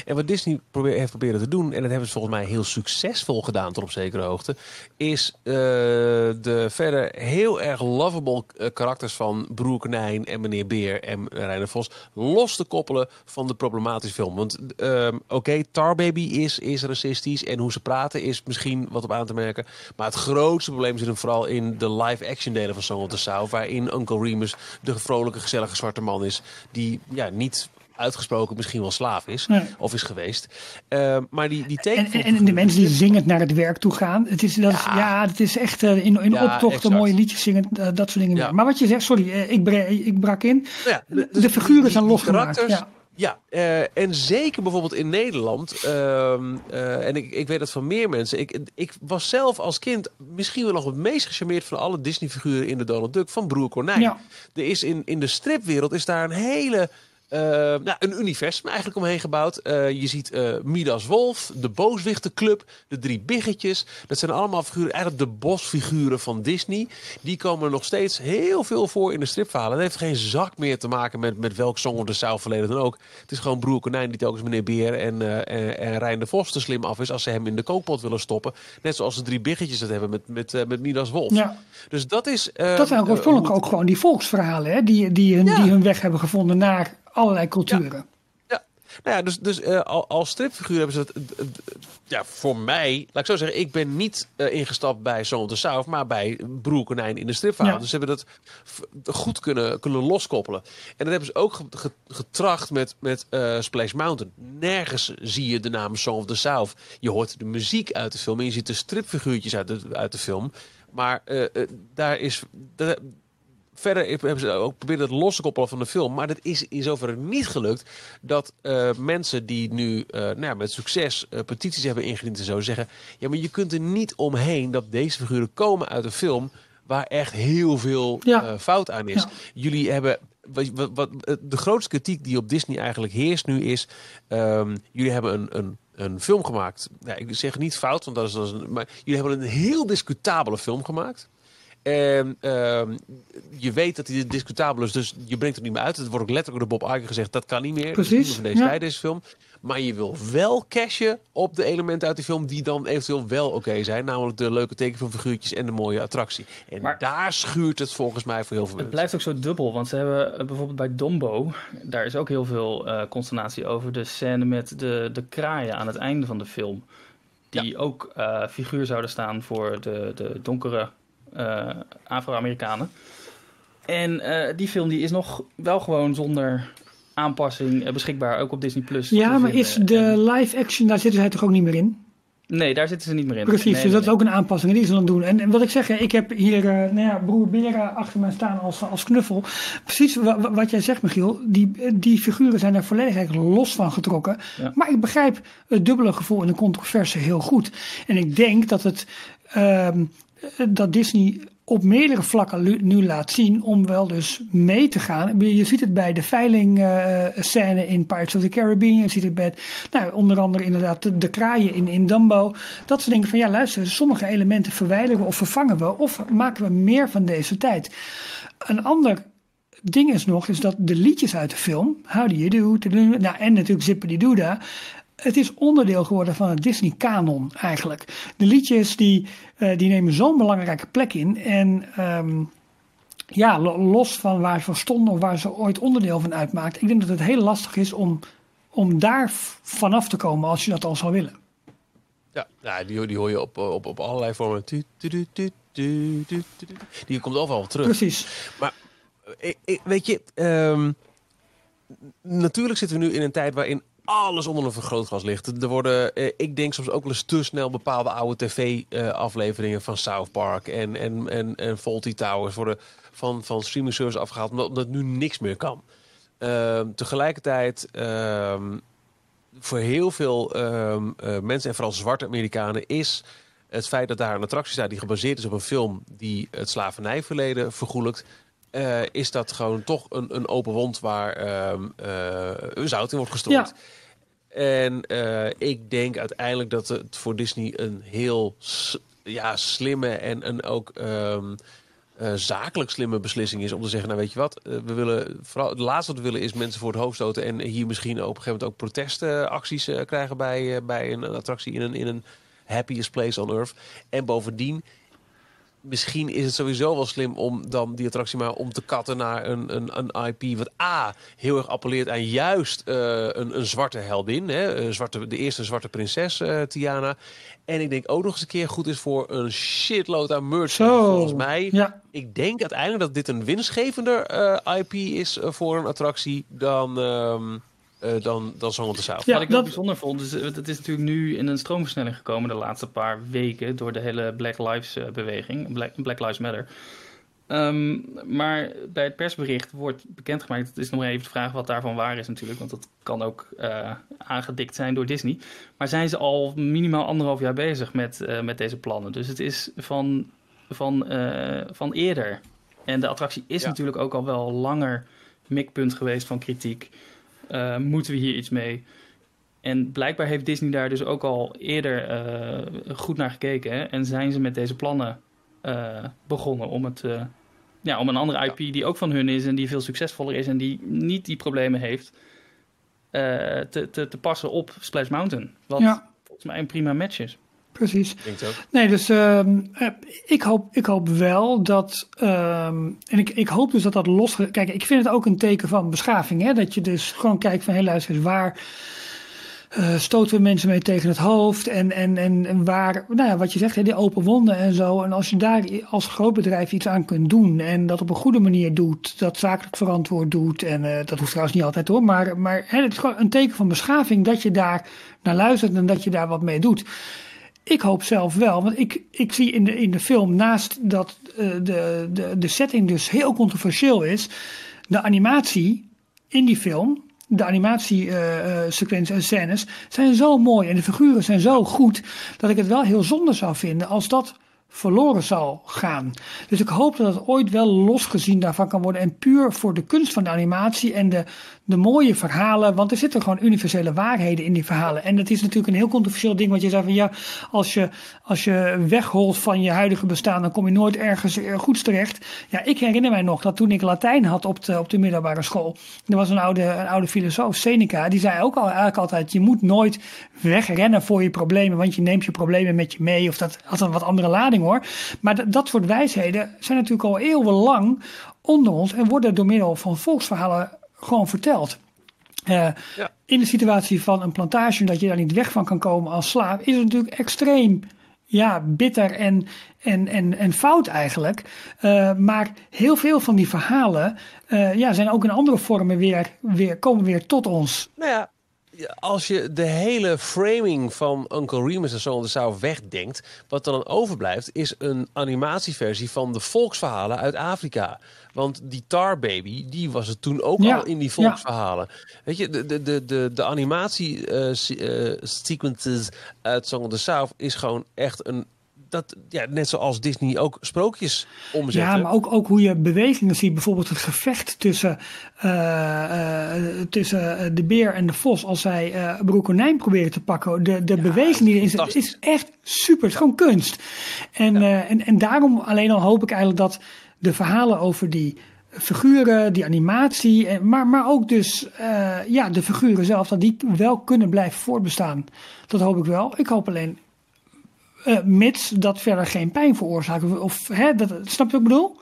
En wat Disney heeft proberen te doen, en dat hebben ze volgens mij heel succesvol gedaan tot op zekere hoogte, is eh, de verder heel erg lovable eh, karakters van Broer Konijn en meneer Beer en Reiner Vos los te koppelen van de problematische film. Want ehm, oké, Tar Baby is, is racistisch en hoe ze praten is misschien wat op aan te merken. Maar het grootste probleem zit hem vooral in de live-action delen van Song of the South, waarin Uncle Remus de vrolijke, gezellige zwarte man is, die ja, niet uitgesproken misschien wel slaaf is of is geweest. Uh, maar die, die En, tekenfilm... en, en de mensen die zingend naar het werk toe gaan. Het is, dat ja, het is echt uh, in, in Ja, optochten, exact. mooie liedjes zingen, uh, dat soort dingen. Maar wat je zegt, sorry, uh, ik, ik brak in. Ja, de, dus de figuren zijn losgemaakt. karakters, Ja. Ja, eh, en zeker bijvoorbeeld in Nederland. ehm, eh, en ik, ik weet dat van meer mensen. Ik, ik was zelf als kind misschien wel nog het meest gecharmeerd van alle Disney-figuren in de Donald Duck van Broer Konijn. Ja. Er is in, in de stripwereld is daar een hele eh, nou, een universum eigenlijk omheen gebouwd. Eh, je ziet eh, Midas Wolf, de Booswichtenclub, de Drie Biggetjes. Dat zijn allemaal figuren, eigenlijk de bosfiguren van Disney. Die komen nog steeds heel veel voor in de stripverhalen. Dat heeft geen zak meer te maken met, met welk Song of the South verleden dan ook. Het is gewoon Broer Konijn die telkens meneer Beer en, eh en, en Rijn de Vos te slim af is... als ze hem in de kookpot willen stoppen. Net zoals de Drie Biggetjes dat hebben met, met, met Midas Wolf. Ja. Dus dat is... Dat zijn ook eh, hoe- ook gewoon die volksverhalen, hè? Die, die, hun, Ja. die hun weg hebben gevonden naar allerlei culturen. Ja, nou ja, dus, dus al, als stripfiguur hebben ze het. eh, ja, voor mij, laat ik zo zeggen, ik ben niet eh, ingestapt bij of the South, maar bij Broer Konijn in de stripverhaal. Ja. Dus ze hebben dat goed kunnen, kunnen loskoppelen. En dat hebben ze ook ge- ge- getracht met, met eh, Splash Mountain. Nergens zie je de naam Song of the South. Je hoort de muziek uit de film en je ziet de stripfiguurtjes uit de, uit de film. Maar daar is. daar- verder hebben ze ook geprobeerd het los te koppelen van de film. Maar dat is in zoverre niet gelukt. Dat eh, mensen die nu eh, nou ja, met succes eh, petities hebben ingediend en zo zeggen. Ja, maar je kunt er niet omheen dat deze figuren komen uit een film. Waar echt heel veel Ja. fout aan is. Ja. Jullie hebben. Wat, wat, wat- de grootste kritiek die op Disney eigenlijk heerst nu is. ehm, jullie hebben een, een, een film gemaakt. Ja, ik zeg niet fout, want dat is, dat is een, maar jullie hebben een heel discutabele film gemaakt. En ehm, je weet dat hij discutabel is, dus je brengt het niet meer uit. Het wordt ook letterlijk door Bob Iger gezegd, dat kan niet meer. Dat is niet Precies, meer van deze ja. tijd, deze film. Maar je wil wel cashen op de elementen uit die film die dan eventueel wel oké zijn. Namelijk de leuke tekenfilmfiguurtjes en de mooie attractie. En Maar- daar schuurt het volgens mij voor heel veel Het mensen. blijft ook zo dubbel, want ze hebben eh, bijvoorbeeld bij Dombo, daar is ook heel veel eh, consternatie over de scène met de, de kraaien aan het einde van de film. Die ook eh, figuur zouden staan voor de, de donkere Afro-Amerikanen. En eh, die film die is nog wel gewoon zonder aanpassing eh, beschikbaar, ook op Disney Plus. Ja, maar is de En- live action, daar zitten zij toch ook niet meer in? Nee, daar zitten ze niet meer in. Precies, Nee, dus nee, dat is ook een aanpassing die ze dan doen. En, en wat ik zeg, ik heb hier eh, nou ja, broer Bera achter mij staan als, als knuffel. Precies wa- wa- wat jij zegt, Michiel. Die, die figuren zijn er volledig eigenlijk los van getrokken. Ja. Maar ik begrijp het dubbele gevoel en de controverse heel goed. En ik denk dat het ehm, dat Disney op meerdere vlakken nu laat zien om wel dus mee te gaan. Je ziet het bij de veiling eh, scène in Pirates of the Caribbean. Je ziet het bij, nou, onder andere inderdaad de, kraaien in, in Dumbo. Dat ze denken van ja luister, sommige elementen verwijderen we of vervangen we. Of maken we meer van deze tijd. Een ander ding is nog, is dat de liedjes uit de film, How Do You Do, nou, en natuurlijk Zippity Doodah, het is onderdeel geworden van het Disney-kanon eigenlijk. De liedjes die, eh, die nemen zo'n belangrijke plek in. En ehm, ja, lo- los van waar ze voor stonden of waar ze ooit onderdeel van uitmaakt. Ik denk dat het heel lastig is om, om daar vanaf te komen als je dat al zou willen. Ja, nou, die, die hoor je op, op, op allerlei vormen. Die komt overal wel terug. Precies. Maar eh, ik- weet je, ehm, natuurlijk zitten we nu in een tijd waarin alles onder een vergrootglas ligt. Er worden, eh, ik denk soms ook wel eens te snel bepaalde oude tv-afleveringen van South Park en, en, en, en Faulty Towers worden van, van streaming service afgehaald, omdat, nu niks meer kan. Ehm, tegelijkertijd, ehm, voor heel veel ehm, eh, mensen en vooral zwarte Amerikanen is het feit dat daar een attractie staat die gebaseerd is op een film die het slavernijverleden vergoelijkt, eh, is dat gewoon toch een, een open wond waar een zout in wordt gestrooid. En eh, ik denk uiteindelijk dat het voor Disney een heel ja, slimme en een ook ehm, eh, zakelijk slimme beslissing is om te zeggen, nou weet je wat, we willen vooral het laatste wat we willen is mensen voor het hoofd stoten en hier misschien op een gegeven moment ook protestacties krijgen bij, bij een attractie in een, in een happiest place on earth. En bovendien misschien is het sowieso wel slim om dan die attractie maar om te katten naar een, een, een IP wat A heel erg appelleert aan juist eh, een, een zwarte heldin, hè, een zwarte, de eerste zwarte prinses eh, Tiana. En ik denk ook nog eens een keer goed is voor een shitload aan merch. Zo. Volgens mij, Ja. ik denk uiteindelijk dat dit een winstgevender eh, IP is voor een attractie dan, ehm eh, dan, dan Song of the South. Ja, Wat ik dat- ook bijzonder vond, is, het is natuurlijk nu in een stroomversnelling gekomen de laatste paar weken door de hele Black Lives eh, beweging, Black, Black Lives Matter. Ehm, maar bij het persbericht wordt bekendgemaakt, het is nog maar even de vraag wat daarvan waar is natuurlijk, want dat kan ook eh, aangedikt zijn door Disney. Maar zijn ze al minimaal anderhalf jaar bezig met, eh, met deze plannen? Dus het is van, van, eh, van eerder. En de attractie is Ja. natuurlijk ook al wel langer mikpunt geweest van kritiek. Eh, moeten we hier iets mee? En blijkbaar heeft Disney daar dus ook al eerder eh, goed naar gekeken. Hè? En zijn ze met deze plannen eh, begonnen om, het, eh, ja, om een andere IP die ook van hun is en die veel succesvoller is en die niet die problemen heeft, eh, te, te, te passen op Splash Mountain. Wat Ja. volgens mij een prima match is. Precies. Nee, dus eh, ik, hoop, ik hoop wel dat. ehm, en ik, ik hoop dus dat dat los. Kijk, ik vind het ook een teken van beschaving. Hè? Dat je dus gewoon kijkt van hé, luister eens, waar. eh, stoten we mensen mee tegen het hoofd en, en, en, en waar, nou ja, wat je zegt, hè, die open wonden en zo. En als je daar als groot bedrijf iets aan kunt doen en dat op een goede manier doet, dat zakelijk verantwoord doet, en eh, dat hoeft trouwens niet altijd hoor, maar, maar hè, het is gewoon een teken van beschaving dat je daar naar luistert en dat je daar wat mee doet. Ik hoop zelf wel, want ik, ik zie in de, in de film, naast dat eh, de, de, de setting dus heel controversieel is, de animatie in die film, de animatiesequenties en scènes, zijn zo mooi en de figuren zijn zo goed, dat ik het wel heel zonde zou vinden als dat verloren zal gaan. Dus ik hoop dat het ooit wel losgezien daarvan kan worden. En puur voor de kunst van de animatie en de, de mooie verhalen. Want er zitten gewoon universele waarheden in die verhalen. En het is natuurlijk een heel controversieel ding. Want je zei van ja, als je, als je wegholt van je huidige bestaan, dan kom je nooit ergens eh, goeds terecht. Ja, ik herinner mij nog dat toen ik Latijn had op de, op de middelbare school. Er was een oude, een oude filosoof, Seneca, die zei ook al eigenlijk altijd: je moet nooit wegrennen voor je problemen. Want je neemt je problemen met je mee. Of dat had een wat andere lading hoor. Maar dat, soort wijsheden zijn natuurlijk al eeuwenlang onder ons en worden door middel van volksverhalen gewoon verteld. Eh, Ja. In de situatie van een plantage, dat je daar niet weg van kan komen als slaaf, is het natuurlijk extreem ja, bitter en, en, en, en fout eigenlijk. Eh, maar heel veel van die verhalen eh, ja, zijn ook in andere vormen weer, weer, komen weer tot ons. Nou ja, als je de hele framing van Uncle Remus en of the South wegdenkt, wat dan overblijft, is een animatieversie van de volksverhalen uit Afrika. Want die Tar Baby, die was het toen ook Ja, al in die ja. volksverhalen. Weet je, de, de, de, de, de animatie eh, eh, sequences uit Song of the South is gewoon echt een... Dat, ja, net zoals Disney ook sprookjes omzet. Ja, maar ook, ook hoe je bewegingen ziet. Bijvoorbeeld het gevecht tussen, eh, eh, tussen eh, de beer en de vos. Als zij eh broer konijn proberen te pakken. De, de beweging die erin zit is echt super. Het is gewoon kunst. En, en, en daarom alleen al hoop ik eigenlijk dat de verhalen over die figuren, die animatie. Maar, maar ook dus ja, de figuren zelf. Dat die wel kunnen blijven voortbestaan. Dat hoop ik wel. Ik hoop alleen eh, mits dat verder geen pijn veroorzaakt. Of, hè, dat, snap je wat ik bedoel?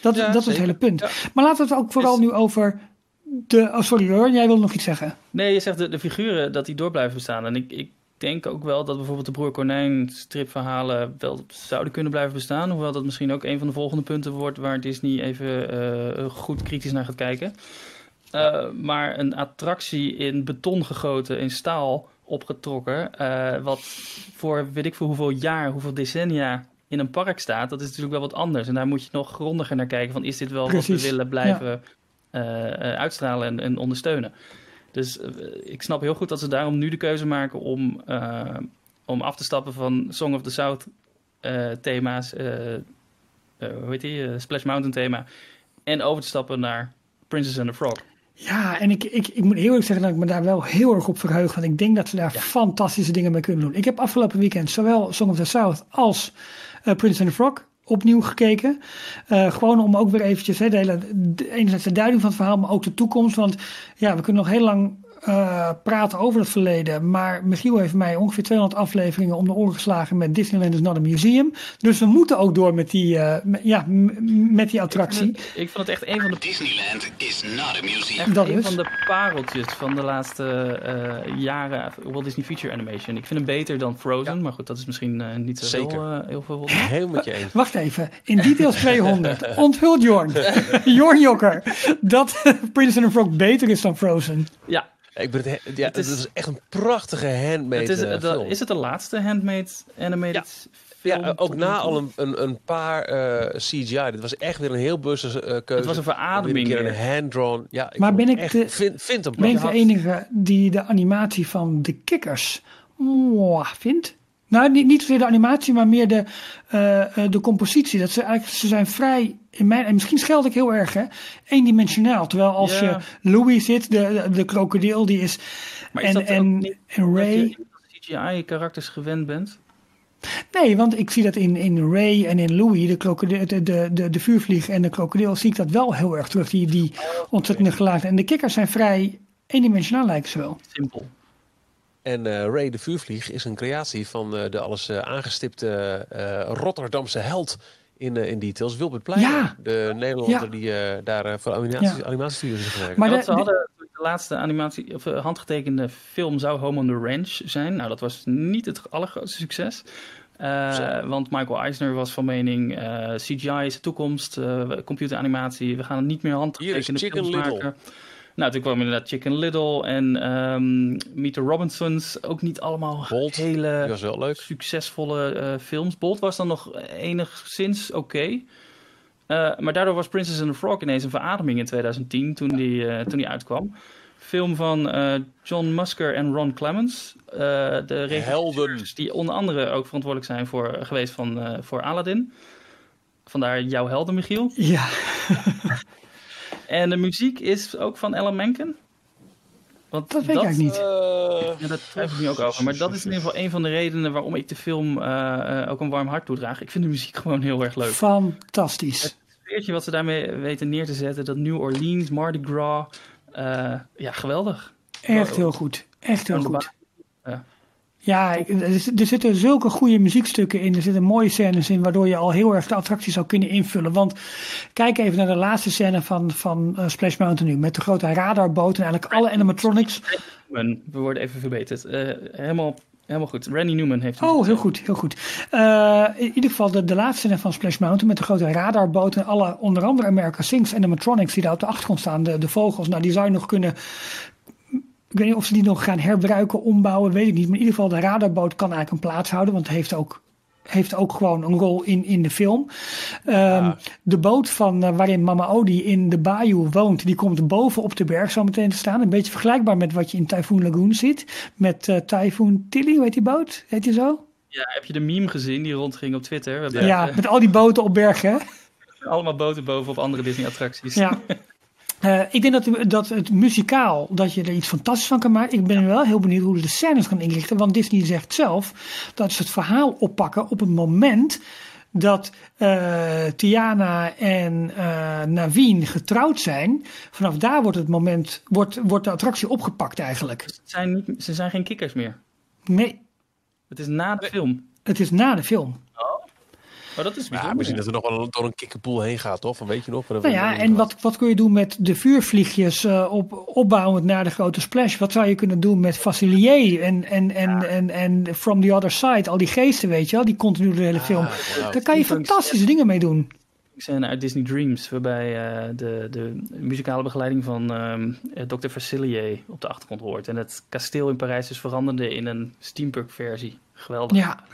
Dat, Ja, dat is het hele punt. Ja. Maar laten we het ook vooral Is- nu over de... Oh, sorry hoor, jij wilde nog iets zeggen. Nee, je zegt de, de figuren dat die door blijven bestaan. En ik, ik denk ook wel dat bijvoorbeeld de Broer Konijn stripverhalen wel zouden kunnen blijven bestaan. Hoewel dat misschien ook een van de volgende punten wordt waar Disney even eh, goed kritisch naar gaat kijken. Eh, maar een attractie in beton gegoten, in staal opgetrokken, eh, wat voor weet ik voor hoeveel jaar, hoeveel decennia in een park staat, dat is natuurlijk wel wat anders. En daar moet je nog grondiger naar kijken van is dit wel wat we willen blijven eh, eh, uitstralen en, en ondersteunen. Dus ik snap heel goed dat ze daarom nu de keuze maken om, om af te stappen van Song of the South thema's, hoe heet die, Splash Mountain thema, en over te stappen naar Princess and the Frog. Ja, en ik, ik, ik moet heel eerlijk zeggen dat ik me daar wel heel erg op verheug. Want ik denk dat ze daar fantastische dingen mee kunnen doen. Ik heb afgelopen weekend zowel Song of the South als eh Prince and the Frog opnieuw gekeken. Eh, gewoon om ook weer eventjes hè, de hele, de, enerzijds de duiding van het verhaal, maar ook de toekomst. Want ja, we kunnen nog heel lang eh, praten over het verleden. Maar Michiel heeft mij ongeveer 200 afleveringen om de oren geslagen met Disneyland is not a museum. Dus we moeten ook door met die, eh, met- ja, met die attractie. Ik vond het echt een van de Disneyland is not a museum. Echt Dat een is. van de pareltjes van de laatste eh, jaren Walt Disney Feature Animation. Ik vind hem beter dan Frozen, maar goed, dat is misschien eh, niet zo Zeker. heel, eh, heel veel met je eens. Wacht even. In Details 200 onthult Jorn, Jorn Jokker, dat Prince and the Frog beter is dan Frozen. Ja, Ik ben het, he- ja, Het is- het is echt een prachtige handmade het is, eh, de- is het de laatste handmade animated film? Ja, ook tot na al een, een, een paar eh, CGI. Dit was echt weer een heel bewuste eh, keuze. Het was een verademing Weer een hand-drawn. Ja, ik Maar ben ik echt, de- vind, vind hem Ben ik prachtig. de enige die de animatie van de kikkers mwah, vindt? Nou, niet, niet zozeer de animatie, maar meer de, eh, eh, de compositie. Dat ze eigenlijk, ze zijn vrij, in mijn, en misschien scheld ik heel erg, hè, eendimensionaal. Terwijl als Ja. je Louis zit, de, de, de krokodil, die is, Maar is en, dat ook en, niet en Ray. je CGI-karakters gewend bent? Nee, want ik zie dat in, in Ray en in Louis, de, krokodil, de, de, de, de vuurvlieg en de krokodil, zie ik dat wel heel erg terug. Die, die ontzettende gelaagden. En de kikkers zijn vrij eendimensionaal, lijken ze wel. Simpel. En eh, Ray de Vuurvlieg is een creatie van eh, de alles eh, aangestipte eh, Rotterdamse held in, eh, in details, Wilbert Pleijner. Ja. De Nederlander Ja. die eh, daar eh, voor animatie, Ja. animatiestudios is gewerkt. Maar de- ze hadden de laatste animatie, of, handgetekende film zou Home on the Ranch zijn. Nou, dat was niet het allergrootste succes. Eh, want Michael Eisner was van mening, eh, CGI is de toekomst, eh, computeranimatie, we gaan het niet meer handgetekende Chicken films Little. maken. Nou, toen kwam inderdaad Chicken Little en ehm Meet the Robinsons. Ook niet allemaal Bolt, hele was wel leuk. succesvolle eh, films. Bolt was dan nog enigszins oké. Eh, maar daardoor was Princess and the Frog ineens een verademing in 2010 toen die, eh, toen die uitkwam. Film van eh, John Musker en Ron Clements. eh, de regisseurs Helden. die onder andere ook verantwoordelijk zijn voor, geweest van, eh, voor Aladdin. Vandaar jouw helden, Michiel. Ja, En de muziek is ook van Alan Menken. Want dat weet ik eigenlijk niet. Eh, ja, daar twijfel ik nu ook over. Maar dat is in ieder geval een van de redenen waarom ik de film eh, eh, ook een warm hart toedraag. Ik vind de muziek gewoon heel erg leuk. Fantastisch. Het sfeertje wat ze daarmee weten neer te zetten, dat New Orleans, Mardi Gras. ja, geweldig. Echt heel goed. Echt heel goed. Ja. Ja, ik- er, zit- zitten zulke goede muziekstukken in. Er zitten mooie scènes in, waardoor je al heel erg de attractie zou kunnen invullen. Want kijk even naar de laatste scène van, van eh, Splash Mountain nu. Met de grote radarboot en eigenlijk alle animatronics. We worden even verbeterd. Eh, helemaal, helemaal goed. Randy Newman heeft hem Oh, heel goed, heel goed. Eh, in ieder geval de, de laatste scène van Splash Mountain met de grote radarboot en alle, onder andere America Sings animatronics die daar op de achtergrond staan. De, de vogels, nou die zou je nog kunnen... Ik weet niet of ze die nog gaan herbruiken, ombouwen, weet ik niet. Maar in ieder geval de radarboot kan eigenlijk een plaats houden, want het heeft ook, heeft ook gewoon een rol in, in de film. Ehm, De boot van, eh, waarin Mama Odi in de bayou woont, die komt boven op de berg zo meteen te staan. Een beetje vergelijkbaar met wat je in Typhoon Lagoon ziet. Met eh Typhoon Tilly, hoe heet die boot? Heet die zo? Ja, heb je de meme gezien die rondging op Twitter? Ja, met al die boten op bergen. hè? allemaal boten boven op andere Disney-attracties. Ja. Eh, ik denk dat, dat het muzikaal, dat je er iets fantastisch van kan maken. Ik ben wel heel benieuwd hoe ze de scènes gaan inrichten. Want Disney zegt zelf dat ze het verhaal oppakken op het moment dat eh, Tiana en eh Naveen getrouwd zijn. Vanaf daar wordt het moment, wordt, wordt de attractie opgepakt eigenlijk. Het zijn niet, ze zijn geen kikkers meer. Nee, Het is na de film. het is na de film. Maar dat is ja, misschien dat er nog wel door een kikkerpoel heen gaat, toch? Van weet je nog? Nou ja, en wat, wat kun je doen met de vuurvliegjes eh, op, opbouwend naar de grote splash? Wat zou je kunnen doen met Facilier en, en, en, en, en From the Other Side? Al die geesten, weet je wel, die continu de hele film. Daar kan je fantastische dingen mee doen. scène uit Disney Dreams, waarbij eh, de, de muzikale begeleiding van ehm eh, Dr. Facilier op de achtergrond hoort. En het kasteel in Parijs dus veranderde in een steampunk-versie. Geweldig. Ja,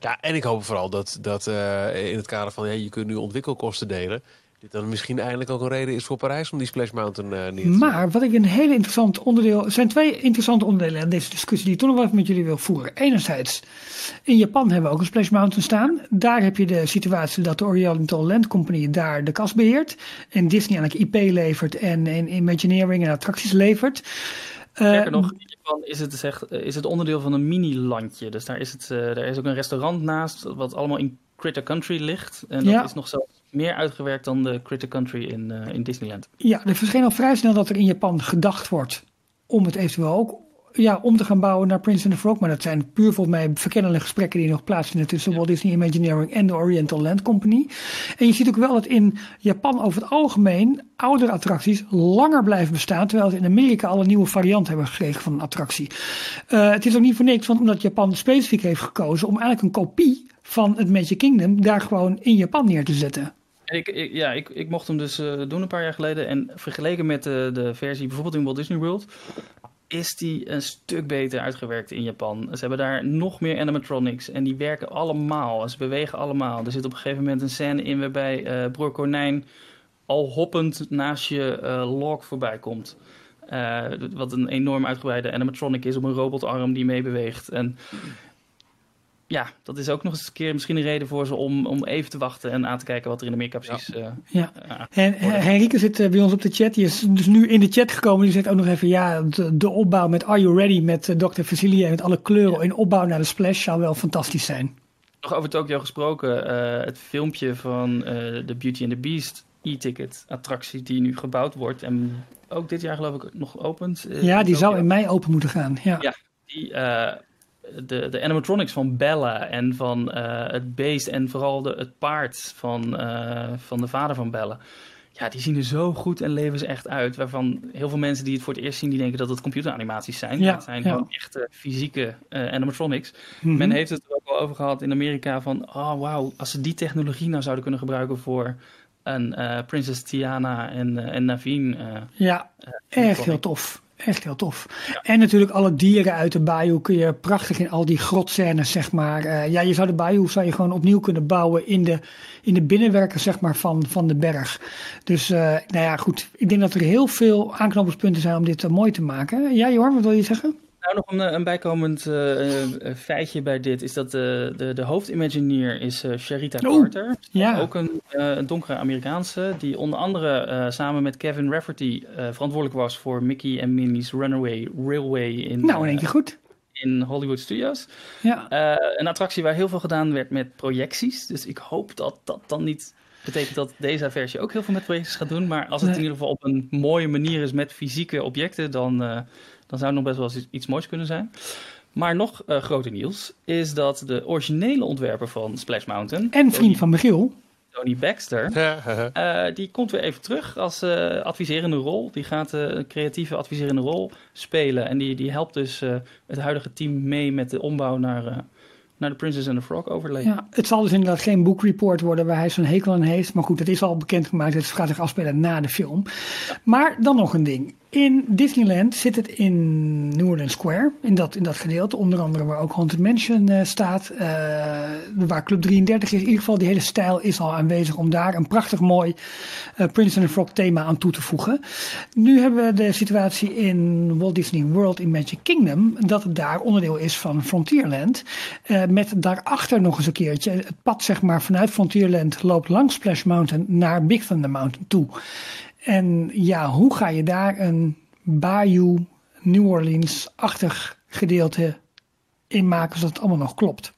Ja, en ik hoop vooral dat, dat eh, in het kader van ja, je kunt nu ontwikkelkosten delen. Dit dan misschien eindelijk ook een reden is voor Parijs om die Splash Mountain eh, neer te zetten. maar wat ik een hele interessant onderdeel. Er zijn twee interessante onderdelen aan deze discussie die ik toch nog wel even met jullie wil voeren. Enerzijds, in Japan hebben we ook een Splash Mountain staan. Daar heb je de situatie dat de Oriental Land Company daar de kas beheert. En Disney eigenlijk IP levert en, en Imagineering en attracties levert. Sterker nog, is het, zeg, eh, is het onderdeel van een mini-landje. Dus daar is, het, eh, daar is ook een restaurant naast, wat allemaal in Critter Country ligt. En dat Ja. is nog zelfs meer uitgewerkt dan de Critter Country in, eh, in Disneyland. Ja, er verscheen al vrij snel dat er in Japan gedacht wordt om het eventueel ook ja, om te gaan bouwen naar Prince and the Frog. Maar dat zijn puur volgens mij verkennende gesprekken die nog plaatsvinden tussen Walt Disney Imagineering en de Oriental Land Company. En je ziet ook wel dat in Japan over het algemeen oudere attracties langer blijven bestaan. Terwijl ze in Amerika al een nieuwe variant hebben gekregen van een attractie. Eh, het is ook niet voor niks, want omdat Japan specifiek heeft gekozen om eigenlijk een kopie van het Magic Kingdom daar gewoon in Japan neer te zetten. En Ik, ik- ja, ik, ik mocht hem dus eh, doen een paar jaar geleden. En vergeleken met de, de versie bijvoorbeeld in Walt Disney World... is die een stuk beter uitgewerkt in Japan. Ze hebben daar nog meer animatronics. En die werken allemaal. Ze bewegen allemaal. Er zit op een gegeven moment een scène in... waarbij eh broer Konijn al hoppend naast je eh log voorbij komt. Eh, wat een enorm uitgebreide animatronic is... op een robotarm die meebeweegt. En ja, dat is ook nog eens een keer misschien een reden voor ze om, om even te wachten en aan te kijken wat er in Amerika precies... eh, Ja. ja. En eh, Henrike zit eh, bij ons op de chat. Die is dus nu in de chat gekomen. Die zegt ook nog even, ja, de, de opbouw met Are You Ready met eh, Dr. Facilier met alle kleuren in opbouw naar de splash zou wel fantastisch zijn. Nog over Tokyo gesproken, eh, het filmpje van eh de Beauty and the Beast e-ticket attractie die nu gebouwd wordt en ook dit jaar geloof ik nog opent. eh, Ja, die zou in mei open moeten gaan. Ja. Ja. die, eh, de, de animatronics van Bella en van eh, het beest en vooral de, het paard van, eh, van de vader van Bella. Ja, die zien er zo goed en leven ze echt uit. Waarvan heel veel mensen die het voor het eerst zien, die denken dat het computeranimaties zijn. Ja, het zijn ja. gewoon echte fysieke eh, animatronics. Mhm. Men heeft het er ook al over gehad in Amerika van, oh wauw, als ze die technologie nou zouden kunnen gebruiken voor een Prinses Tiana en, en Naveen. Ja, echt heel tof. Echt heel tof. En natuurlijk alle dieren uit de bayou kun je prachtig in al die grotscènes, zeg maar. eh, ja, je zou de bayou zou je gewoon opnieuw kunnen bouwen in de, in de binnenwerken, zeg maar, van, van de berg. Dus, eh, nou ja, goed. Ik denk dat er heel veel aanknopingspunten zijn om dit eh, mooi te maken. Ja, Jorn, wat wil je zeggen? Nou, nog een, eh, een bijkomend eh, eh, feitje bij dit is dat de, de, de hoofdimagineer is eh, Sharita Oeh, Carter. ja. Ook een, een donkere Amerikaanse die onder andere samen met Kevin Rafferty verantwoordelijk was voor Mickey en Minnie's Runaway Railway in, Nou, in één keer goed. in Hollywood Studios. Ja. Een attractie waar heel veel gedaan werd met projecties. Dus ik hoop dat dat dan niet betekent dat deze versie ook heel veel met projecties gaat doen. Maar als het Nee. in ieder geval op een mooie manier is met fysieke objecten, dan, dan zou het nog best wel eens iets- iets moois kunnen zijn. Maar nog eh groter nieuws is dat de originele ontwerper van Splash Mountain, En vriend Tony, van Michiel. Tony Baxter, eh, die komt weer even terug als eh, adviserende rol. Die gaat eh, een creatieve adviserende rol spelen. En die, die helpt dus eh, het huidige team mee met de ombouw naar, eh, naar de Princess and the Frog overlay. Ja, het zal dus inderdaad geen boekreport worden waar hij zo'n hekel aan heeft. Maar goed, het is al bekendgemaakt. Het gaat zich afspelen na de film. Maar dan nog een ding. In Disneyland zit het in New Orleans Square. In dat, in dat gedeelte. Onder andere waar ook Haunted Mansion eh, staat. eh, waar Club 33 is. In ieder geval, die hele stijl is al aanwezig om daar een prachtig mooi eh Prince and the Frog thema aan toe te voegen. Nu hebben we de situatie in Walt Disney World in Magic Kingdom. Dat het daar onderdeel is van Frontierland. Met daarachter nog eens een keertje. Het pad zeg maar vanuit Frontierland loopt langs Splash Mountain naar Big Thunder Mountain toe. En ja, hoe ga je daar een Bayou New Orleans-achtig gedeelte in maken zodat het allemaal nog klopt?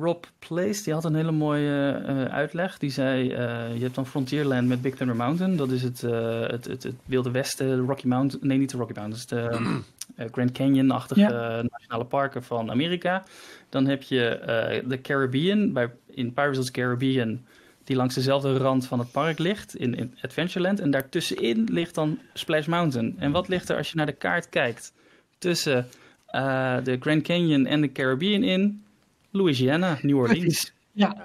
Rob Place, die had een hele mooie eh, uitleg. Die zei, eh, je hebt dan Frontierland met Big Thunder Mountain. Dat is het, eh, het, het, het Wilde Westen, de Rocky Mountain. Nee, niet de Rocky Mountains. De eh, Grand Canyon-achtige Ja. nationale parken van Amerika. Dan heb je de Caribbean, bij, in Pirates of the Caribbean... die langs dezelfde rand van het park ligt, in, in Adventureland. En daartussenin ligt dan Splash Mountain. En wat ligt er als je naar de kaart kijkt tussen eh, de Grand Canyon en de Caribbean in? Louisiana, New Orleans. Ja,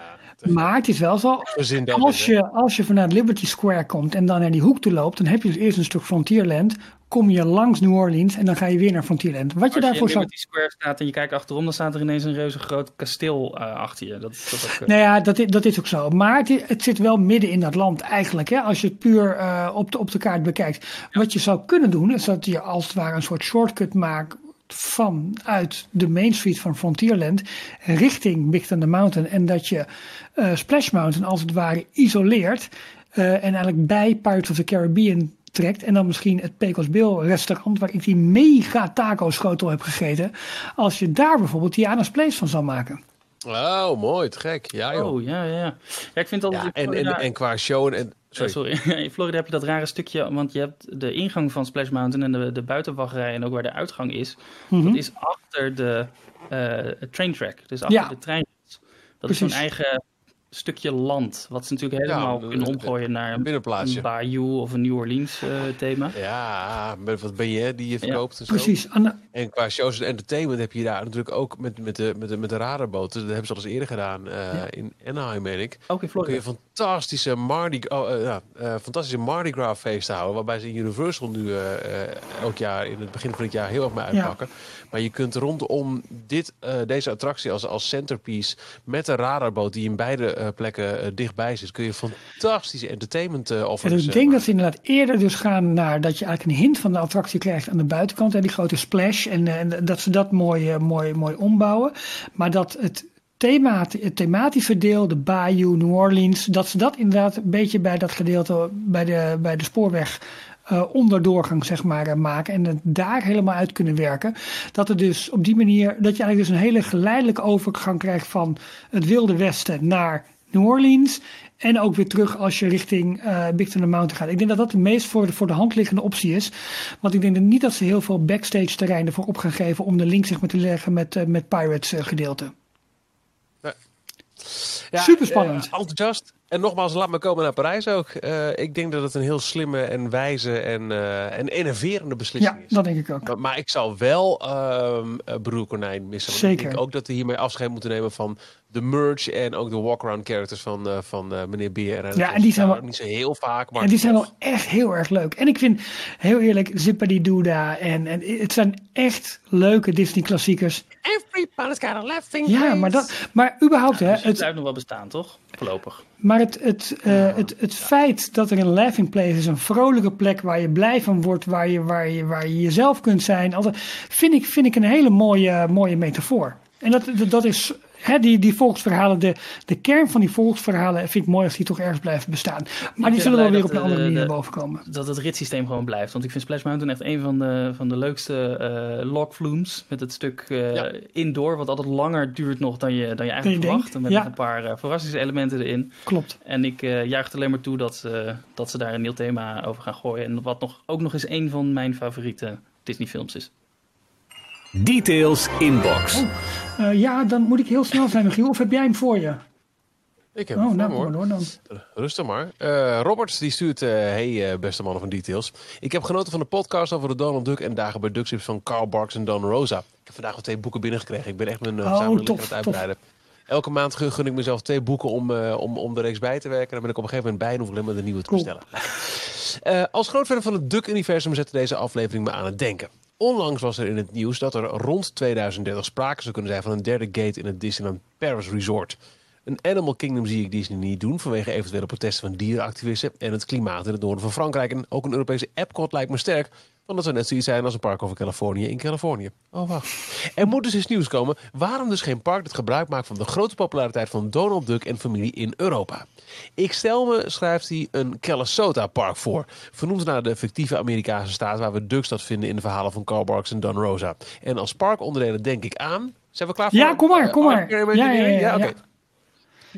maar het is wel zo. Als je, als je vanuit Liberty Square komt en dan naar die hoek toe loopt, dan heb je dus eerst een stuk Frontierland. Kom je langs New Orleans en dan ga je weer naar Frontierland. Wat je Als je in daarvoor zou. Square staat en je kijkt achterom, dan staat er ineens een reuze groot kasteel eh, achter je. Dat, dat ook, eh, Nou ja, dat is, dat is ook zo. Maar het, het zit wel midden in dat land eigenlijk. Hè? Als je het puur eh, op, de, op de kaart bekijkt. Wat je zou kunnen doen, is dat je als het ware een soort shortcut maakt vanuit de Main Street van Frontierland richting Big Thunder Mountain. En dat je Splash Mountain als het ware isoleert. en eigenlijk bij Pirates of the Caribbean trekt. En dan misschien het Pecos Bill restaurant waar ik die mega taco schotel heb gegeten. Als je daar bijvoorbeeld Tiana's Place van zou maken. Oh, mooi, te gek. Ja, joh. Oh, ja, ja, ja. Ik vind altijd... ja, en, en, en qua show en... Eh, sorry. sorry. In Florida heb je dat rare stukje, want je hebt de ingang van Splash Mountain en de, de buitenwachterij en ook waar de uitgang is. Mhm. Dat is achter de eh, train track, dus achter Ja. de trein. Dat is zo'n eigen stukje land, wat ze natuurlijk helemaal kunnen omgooien naar een, binnenplaatsje. een Bayou of een New Orleans eh, thema. Ja, met wat ben je die je verkoopt en zo. Precies. En qua shows en entertainment heb je daar natuurlijk ook met, met, de, met, de, met de radarboten. Dat hebben ze al eens eerder gedaan eh, in Anaheim, meen ik. Ook in Dan kun je Florida. fantastische Mardi, oh, eh, ja, eh, fantastische Mardi Gras feesten houden. Waarbij ze in Universal nu eh, eh, elk jaar in het begin van het jaar heel erg mee uitpakken. Maar je kunt rondom dit, eh, deze attractie als, als centerpiece met de radarboot die in beide eh, plekken eh, dichtbij zit, kun je fantastische entertainment eh En offers. ik denk dat ze inderdaad eerder dus gaan naar dat je eigenlijk een hint van de attractie krijgt aan de buitenkant. Hè, die grote splash. En, en dat ze dat mooi, mooi, mooi ombouwen. Maar dat het thema, het thematische deel, de Bayou, New Orleans, dat ze dat inderdaad een beetje bij dat gedeelte, bij de, bij de spoorweg eh, onderdoorgang zeg maar eh, maken en het daar helemaal uit kunnen werken. Dat er dus op die manier, dat je eigenlijk dus een hele geleidelijke overgang krijgt van het Wilde Westen naar New Orleans. En ook weer terug als je richting eh Big Thunder Mountain gaat. Ik denk dat dat de meest voor de, voor de hand liggende optie is. Want ik denk dat niet dat ze heel veel backstage terrein ervoor op gaan geven om de link zeg maar, te leggen met, met Pirates gedeelte. Ja, Superspannend. eh, enthousiast. En nogmaals, laat me komen naar Parijs ook. Eh, ik denk dat het een heel slimme en wijze en, eh, en innoverende beslissing Ja, is. dat denk ik ook. Maar, maar ik zou wel ehm uh, Broer Konijn missen. Want Zeker. Ik denk ook dat we hiermee afscheid moeten nemen van de merch en ook de walk-around characters van, eh, van eh, meneer Beer. En Ja, en die zijn wel- niet zo heel vaak, maar En die zijn wel echt heel erg leuk. En ik vind, heel eerlijk, Zippity Dooda en, en het zijn echt leuke Disney klassiekers. Everybody's got a laughing Ja, maar, dat, maar überhaupt, hè, Dus het het, blijft nog wel bestaan, toch? Voorlopig. maar het, het, eh, het, het feit dat er een laughing place is, een vrolijke plek waar je blij van wordt, waar je, waar je, waar je jezelf kunt zijn, altijd, vind, ik, vind ik een hele mooie, mooie metafoor. En dat, dat, dat is, die, die volksverhalen, de, de kern van die volksverhalen vind ik mooi als die toch ergens blijven bestaan. Maar die zullen wel weer op een andere eh, manier de- naar boven komen. Dat het ritssysteem gewoon blijft. Want ik vind Splash Mountain echt een van de, van de leukste eh log flumes. Met het stuk eh, Ja. indoor, wat altijd langer duurt nog dan je, dan je eigenlijk verwacht. En met ja. een paar eh, verrassingselementen erin. Klopt. En ik eh juich er alleen maar toe dat, ze dat ze daar een nieuw thema over gaan gooien. En wat nog, ook nog eens een van mijn favoriete Disney films is. Details inbox. Eh, ja, dan moet ik heel snel zijn, Michiel. Of heb jij hem voor je? Ik heb Oh, het nou, hoor. door dan. Rustig maar. Eh Robert die stuurt, eh, hey eh, beste mannen van Details. Ik heb genoten van de podcast over de Donald Duck en dagen bij Duckstrips van Carl Barks en Don Rosa. Ik heb vandaag al twee boeken binnengekregen. Ik ben echt mijn uh, Oh, tof, aan het uitbreiden. Elke maand gun ik mezelf twee boeken om, eh, om, om de reeks bij te werken. Dan ben ik op een gegeven moment bij en hoef ik alleen maar de nieuwe te Cool. bestellen. Eh, als groot fan van het Duck-universum zette deze aflevering me aan het denken. Onlangs was er in het nieuws dat er rond 2030 sprake zou kunnen zijn van een derde gate in het Disneyland Paris Resort. Een Animal Kingdom zie ik Disney niet doen vanwege eventuele protesten van dierenactivisten en het klimaat in het noorden van Frankrijk. En ook een Europese Epcot lijkt me sterk, want dat zou net zoiets zijn als een park over Californië in Californië. Oh wacht. Er moet dus eens nieuws komen. Waarom dus geen park dat gebruik maakt van de grote populariteit van Donald Duck en familie in Europa? Ik stel me, schrijft hij, een Kelesota park voor. Vernoemd naar de fictieve Amerikaanse staat waar we Duckstad vinden in de verhalen van Carl Barks en Don Rosa. En als parkonderdelen denk ik aan... Zijn we klaar voor? Ja, kom maar, eh, kom maar. Arcade Ja, ja, ja, Engineering? ja. oké.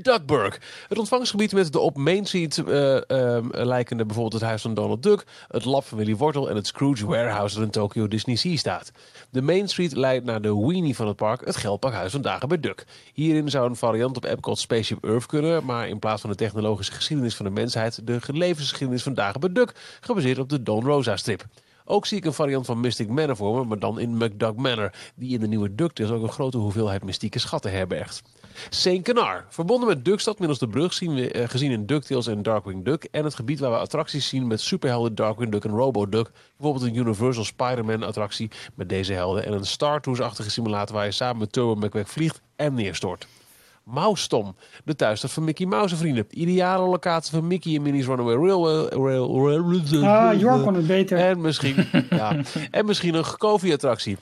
Duckburg. Het ontvangstgebied met de op Main Street ehm, lijkende bijvoorbeeld het huis van Donald Duck, het lab van Willy Wortel en het Scrooge Warehouse dat in Tokyo Disney Sea staat. De Main Street leidt naar de weenie van het park, het geldpakhuis van Dagen bij Duck. Hierin zou een variant op Epcot Spaceship Earth kunnen, maar in plaats van de technologische geschiedenis van de mensheid, de levensgeschiedenis van Dagen bij Duck, gebaseerd op de Don Rosa strip. Ook zie ik een variant van Mystic Manor voor me, maar dan in McDuck Manor, die in de nieuwe DuckTales ook een grote hoeveelheid mystieke schatten herbergt. Saint Canard, verbonden met Duckstad middels de brug zien we eh, gezien in DuckTales en Darkwing Duck en het gebied waar we attracties zien met superhelden Darkwing Duck en Robo-Duck. Bijvoorbeeld een Universal Spider-Man attractie met deze helden en een Star Tours-achtige simulator waar je samen met Turbo McQuack vliegt en neerstort. Moustom, de thuisstad van Mickey Mouse en vrienden. Ideale locatie van Mickey en Minnie's Runaway Railway. Rail, rail, Ah, Jorn kon het beter. en misschien, ja, en misschien een Goofy-attractie.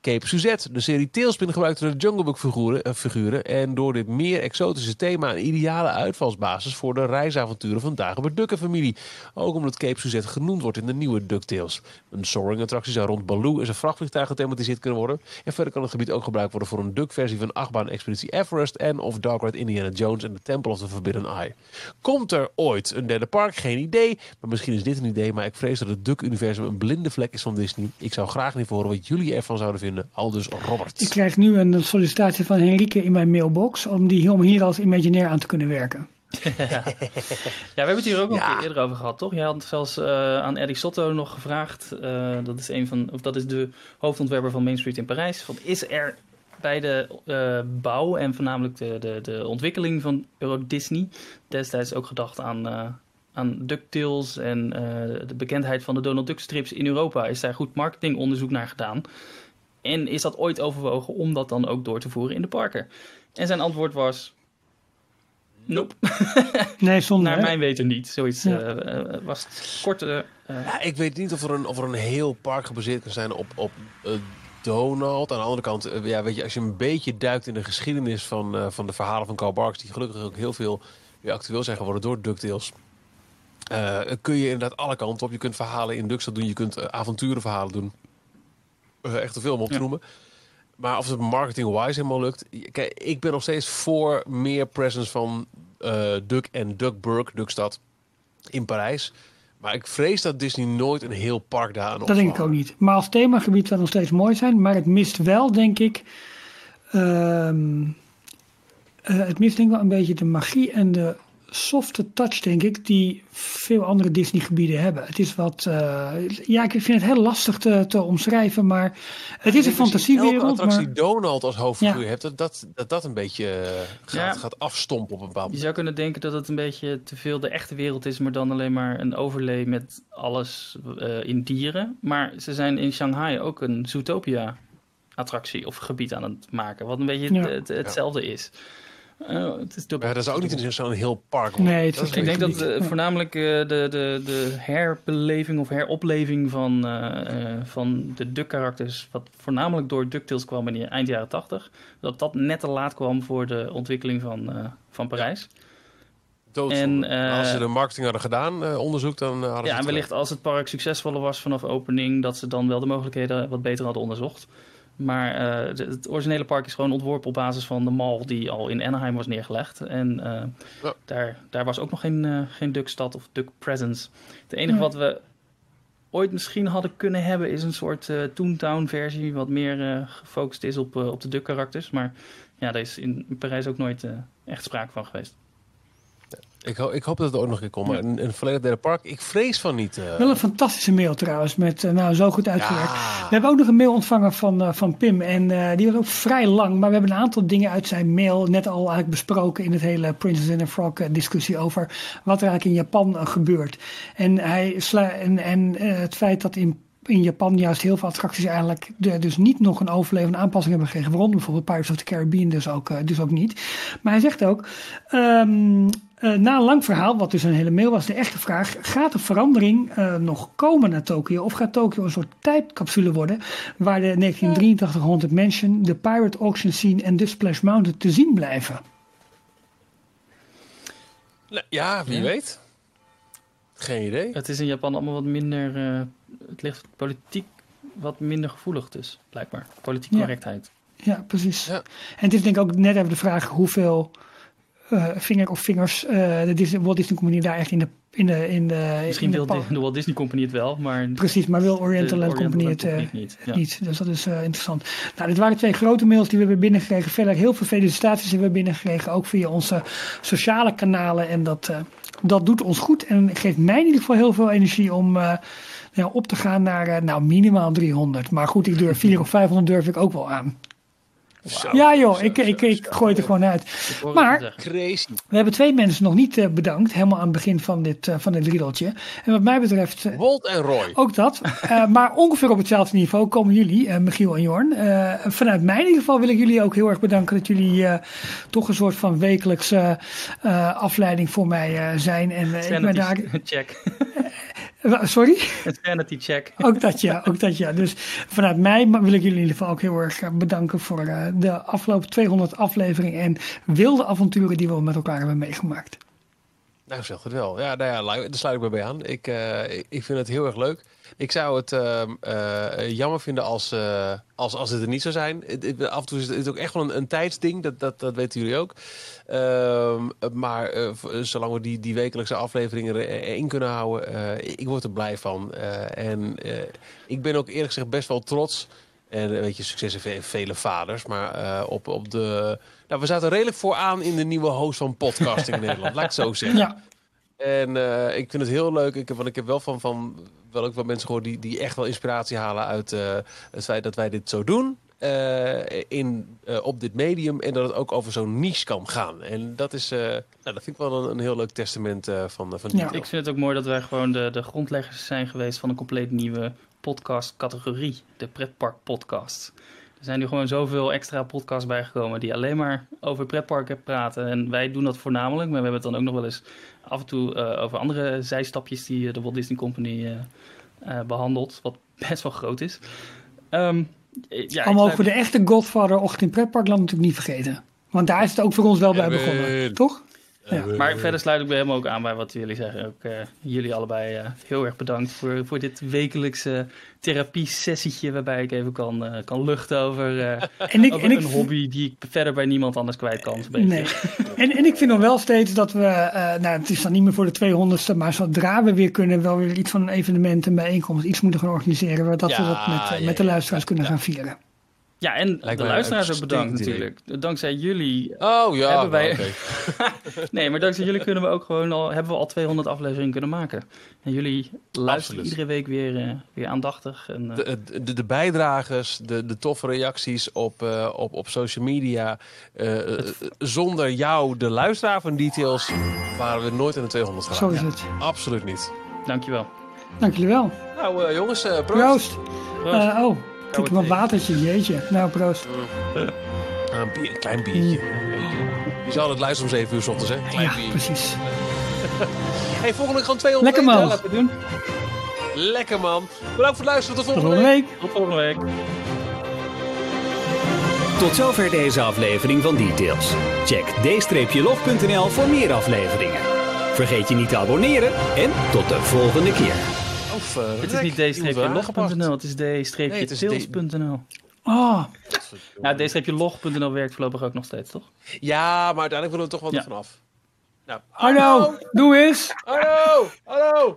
Cape Suzette. De serie Tailspin gebruikte de Jungle Book figuren, eh, figuren. En door dit meer exotische thema een ideale uitvalsbasis voor de reisavonturen van Dagobert Duck en familie. Ook omdat Cape Suzette genoemd wordt in de nieuwe DuckTales. Een soaring attractie zou rond Baloo en zijn vrachtvliegtuig gethematiseerd kunnen worden. En verder kan het gebied ook gebruikt worden voor een Duck-versie van achtbaan Expeditie Everest en of Dark Ride Indiana Jones en de Temple of the Forbidden Eye. Komt er ooit een derde park? Geen idee. Maar misschien is dit een idee. Maar ik vrees dat het Duck-universum een blinde vlek is van Disney. Ik zou graag niet horen wat jullie ervan zouden vinden. Aldus Robert. Ik krijg nu een sollicitatie van Henrike in mijn mailbox om, die, om hier als Imagineer aan te kunnen werken. Ja, we hebben het hier ook nog een keer eerder over gehad, toch? Jij had zelfs eh, aan Eddie Sotto nog gevraagd. eh, dat, is een van, of dat is de hoofdontwerper van Main Street in Parijs. Van, is er bij de eh, bouw en voornamelijk de, de, de ontwikkeling van Euro Disney destijds ook gedacht aan, eh aan DuckTales en eh, de bekendheid van de Donald Duck strips in Europa? Is daar goed marketingonderzoek naar gedaan? En is dat ooit overwogen om dat dan ook door te voeren in de parken? En zijn antwoord was... Nope. Nee, zonder. Naar hè? mijn weten niet. Zoiets Ja. eh, eh, was het korte. eh, Ja, ik weet niet of er een, of er een heel park gebaseerd kan zijn op, op Donald. Aan de andere kant, ja, weet je, als je een beetje duikt in de geschiedenis van, eh, van de verhalen van Carl Barks, die gelukkig ook heel veel weer actueel zijn geworden door DuckTales. eh, kun je inderdaad alle kanten op. Je kunt verhalen in DuckTales doen, je kunt avonturenverhalen doen. Eh, echt te veel om op te noemen. Maar of het marketing-wise helemaal lukt. Kijk, ik ben nog steeds voor meer presence van eh, Duck en Duckburg, Duckstad, in Parijs. Maar ik vrees dat Disney nooit een heel park daar aan Dat denk ik ook niet. Maar als themagebied zou nog steeds mooi zijn. Maar het mist wel, denk ik. ehm, eh, het mist denk ik wel een beetje de magie en de softe touch, denk ik, die veel andere Disney-gebieden hebben. Het is wat. eh, ja, ik vind het heel lastig te, te omschrijven, maar het is een Ik denk als je Elke fantasiewereld. attractie Maar, Donald als hoofdfiguur Ja. hebt, dat dat, dat dat een beetje eh, gaat, Ja. gaat afstompen op een bepaald Je zou kunnen denken dat het een beetje te veel de echte wereld is, maar dan alleen maar een overlay met alles eh, in dieren. Maar ze zijn in Shanghai ook een Zootopia-attractie of gebied aan het maken, wat een beetje Ja. het, het- hetzelfde is. Eh, het is Maar dat is ook niet in zo'n heel park. worden. Nee, is Ik denk dat niet. eh, Ja. voornamelijk eh, de, de, de herbeleving of heropleving van, van de Duck-karakters, wat voornamelijk door DuckTales kwam in de eind jaren 80, dat dat net te laat kwam voor de ontwikkeling van, eh, van Parijs. En, eh, Maar als ze de marketing hadden gedaan, eh, onderzoek, dan hadden ze Ja, en wellicht als het park succesvoller was vanaf opening, dat ze dan wel de mogelijkheden wat beter hadden onderzocht. Maar eh, het originele park is gewoon ontworpen op basis van de mall die al in Anaheim was neergelegd. En eh, Ja. daar, daar was ook nog geen, eh geen Duckstad of Duck Presence. Het enige Ja. wat we ooit misschien hadden kunnen hebben is een soort eh Toontown versie, wat meer eh, gefocust is op, op de Duck karakters. Maar ja, daar is in Parijs ook nooit eh, echt sprake van geweest. Ik, ho- ik hoop dat het ook nog een keer komt. Maar een, een volledig derde park, ik vrees van niet. eh. Wel een fantastische mail trouwens, met eh, nou zo goed uitgewerkt. Ja. We hebben ook nog een mail ontvangen van, eh, van Pim en die was ook vrij lang. Maar we hebben een aantal dingen uit zijn mail net al eigenlijk besproken in het hele Princess and the Frog discussie over wat er eigenlijk in Japan gebeurt. En, hij sla en, en het feit dat in in Japan juist heel veel attracties eigenlijk de, dus niet nog een overlevende aanpassing hebben gekregen. Waaronder bijvoorbeeld Pirates of the Caribbean dus ook, dus ook niet. Maar hij zegt ook, ehm, eh, na een lang verhaal, wat dus een hele mail was, de echte vraag, gaat de verandering eh, nog komen naar Tokio? Of gaat Tokio een soort tijdcapsule worden waar de 1983 Haunted Mansion, de Pirate Auction Scene en de Splash Mountain te zien blijven? Nou, ja, wie Ja. weet. Geen idee. Het is in Japan allemaal wat minder. eh, het ligt politiek wat minder gevoelig, dus blijkbaar. Politiek Ja. correctheid. Ja, precies. Ja. En het is denk ik ook net even de vraag hoeveel vinger of vingers eh, de Disney, Walt Disney Company daar echt in de in de in de Misschien in de wil de, de Walt Disney Company het wel, maar. Precies, maar wil Oriental Land Company het eh, niet. Ja. niet. Dus dat is eh, interessant. Nou, dit waren twee grote mails die we hebben binnengekregen. Verder heel veel felicitaties hebben we binnengekregen, ook via onze sociale kanalen. En dat, eh, dat doet ons goed en geeft mij in ieder geval heel veel energie om eh, op te gaan naar eh, nou, minimaal 300. Maar goed, ik durf 400 of 500 durf ik ook wel aan. Ja joh, ik, ik, ik gooi het er gewoon uit. Maar-. We hebben twee mensen nog niet eh, bedankt, helemaal aan het begin van dit, eh, van dit riedeltje. En wat mij betreft eh, Walt en Roy. ook dat. Maar ongeveer op hetzelfde niveau komen jullie, Michiel en Jorn. Vanuit mij in ieder geval wil ik jullie ook heel erg bedanken dat jullie toch een soort van wekelijkse afleiding voor mij zijn. En ik ben daar. Check. Sorry? Een sanity check. Ook dat ja, ook dat ja. Dus vanuit mij wil ik jullie in ieder geval ook heel erg eh, bedanken voor eh, de afgelopen 200 afleveringen en wilde avonturen die we met elkaar hebben meegemaakt. Nou, zegt het wel. Ja, nou ja, daar sluit ik me bij aan. Ik, eh, ik- vind het heel erg leuk. Ik zou het ehm, eh, jammer vinden als, eh, als, als het er niet zou zijn. Het- af en toe is het ook echt wel een, een tijdsding. Dat, dat, dat weten jullie ook. Ehm, maar eh, zolang we die, die wekelijkse afleveringen erin kunnen houden, eh, ik word er blij van. Eh, en eh, ik ben ook eerlijk gezegd best wel trots. En weet je, succes heeft ve- vele vaders. Maar eh, op, op de. Nou, we zaten redelijk vooraan in de nieuwe host van podcasting in Nederland. Laat ik het zo zeggen. Ja, En eh, ik vind het heel leuk. Ik heb, want ik heb wel van, van wel ook wat mensen gehoord die, die echt wel inspiratie halen uit eh, het feit dat wij dit zo doen. eh, in, eh, op dit medium. En dat het ook over zo'n niche kan gaan. En dat is, eh, nou, dat vind ik wel een, een heel leuk testament eh, van, van die Ja. Ik vind het ook mooi dat wij gewoon de, de grondleggers zijn geweest van een compleet nieuwe podcastcategorie. De pretpark podcast. Er zijn nu gewoon zoveel extra podcasts bijgekomen die alleen maar over pretparken praten. En wij doen dat voornamelijk, maar we hebben het dan ook nog wel eens af en toe eh, over andere zijstapjes die eh, de Walt Disney Company eh, eh, behandelt. Wat best wel groot is. Ehm, Eh, Ja, mogen we de echte Godfather Ochtend in Pretparkland natuurlijk niet vergeten. Want daar is het ook voor ons wel bij begonnen, toch? Ja. Maar verder sluit ik me helemaal ook aan bij wat jullie zeggen. Ook eh, jullie allebei eh, heel erg bedankt voor, voor dit wekelijkse therapie-sessietje... waarbij ik even kan, eh, kan luchten over, eh, En ik, over en ik, een hobby die ik verder bij niemand anders kwijt kan. Een beetje. Nee. En, en ik vind nog wel steeds dat we, eh, nou het is dan niet meer voor de 200ste, maar zodra we weer kunnen, wel weer iets van een evenement, een bijeenkomst, iets moeten gaan organiseren, waar dat we dat met, eh, ja, met de luisteraars kunnen gaan vieren. Ja, en Lijkt de luisteraars ook bedankt natuurlijk. Dankzij jullie... Oh ja, Hebben wij- oké. Nee, maar dankzij jullie kunnen we ook gewoon al, hebben we al 200 afleveringen kunnen maken. En jullie luisteren Absoluut. iedere week weer, eh, weer aandachtig. En, eh, De, de, de bijdragers, de, de toffe reacties op, eh, op, op social media. Eh, eh, zonder jou, de luisteraar van Details, waren we nooit in de 200 Zo geraakt. is het. Absoluut niet. Dankjewel. Dank jullie wel. Nou eh, jongens, eh proost. Proost. Proost. Eh, oh, ik heb thee. wat watertje, jeetje. Nou, proost. Een, bier- een klein biertje. Je zal het luisteren om 7 uur s ochtends, hè? Klein Ja, biertje. precies. Hey, volgende week gewoon 200 Lekker, man. Laten we doen. Lekker man. Bedankt voor het luisteren. Tot volgende week. week. Tot volgende week. Tot zover deze aflevering van Details. Check d-log.nl voor meer afleveringen. Vergeet je niet te abonneren en tot de volgende keer. Of, eh, Het is niet d-log.nl, het is d-tils.nl. Oh, Nou, d-log.nl werkt voorlopig ook nog steeds, toch? Ja, maar uiteindelijk willen we toch wel Ja. ervan af. Nou, hallo, doe eens. hallo, hallo.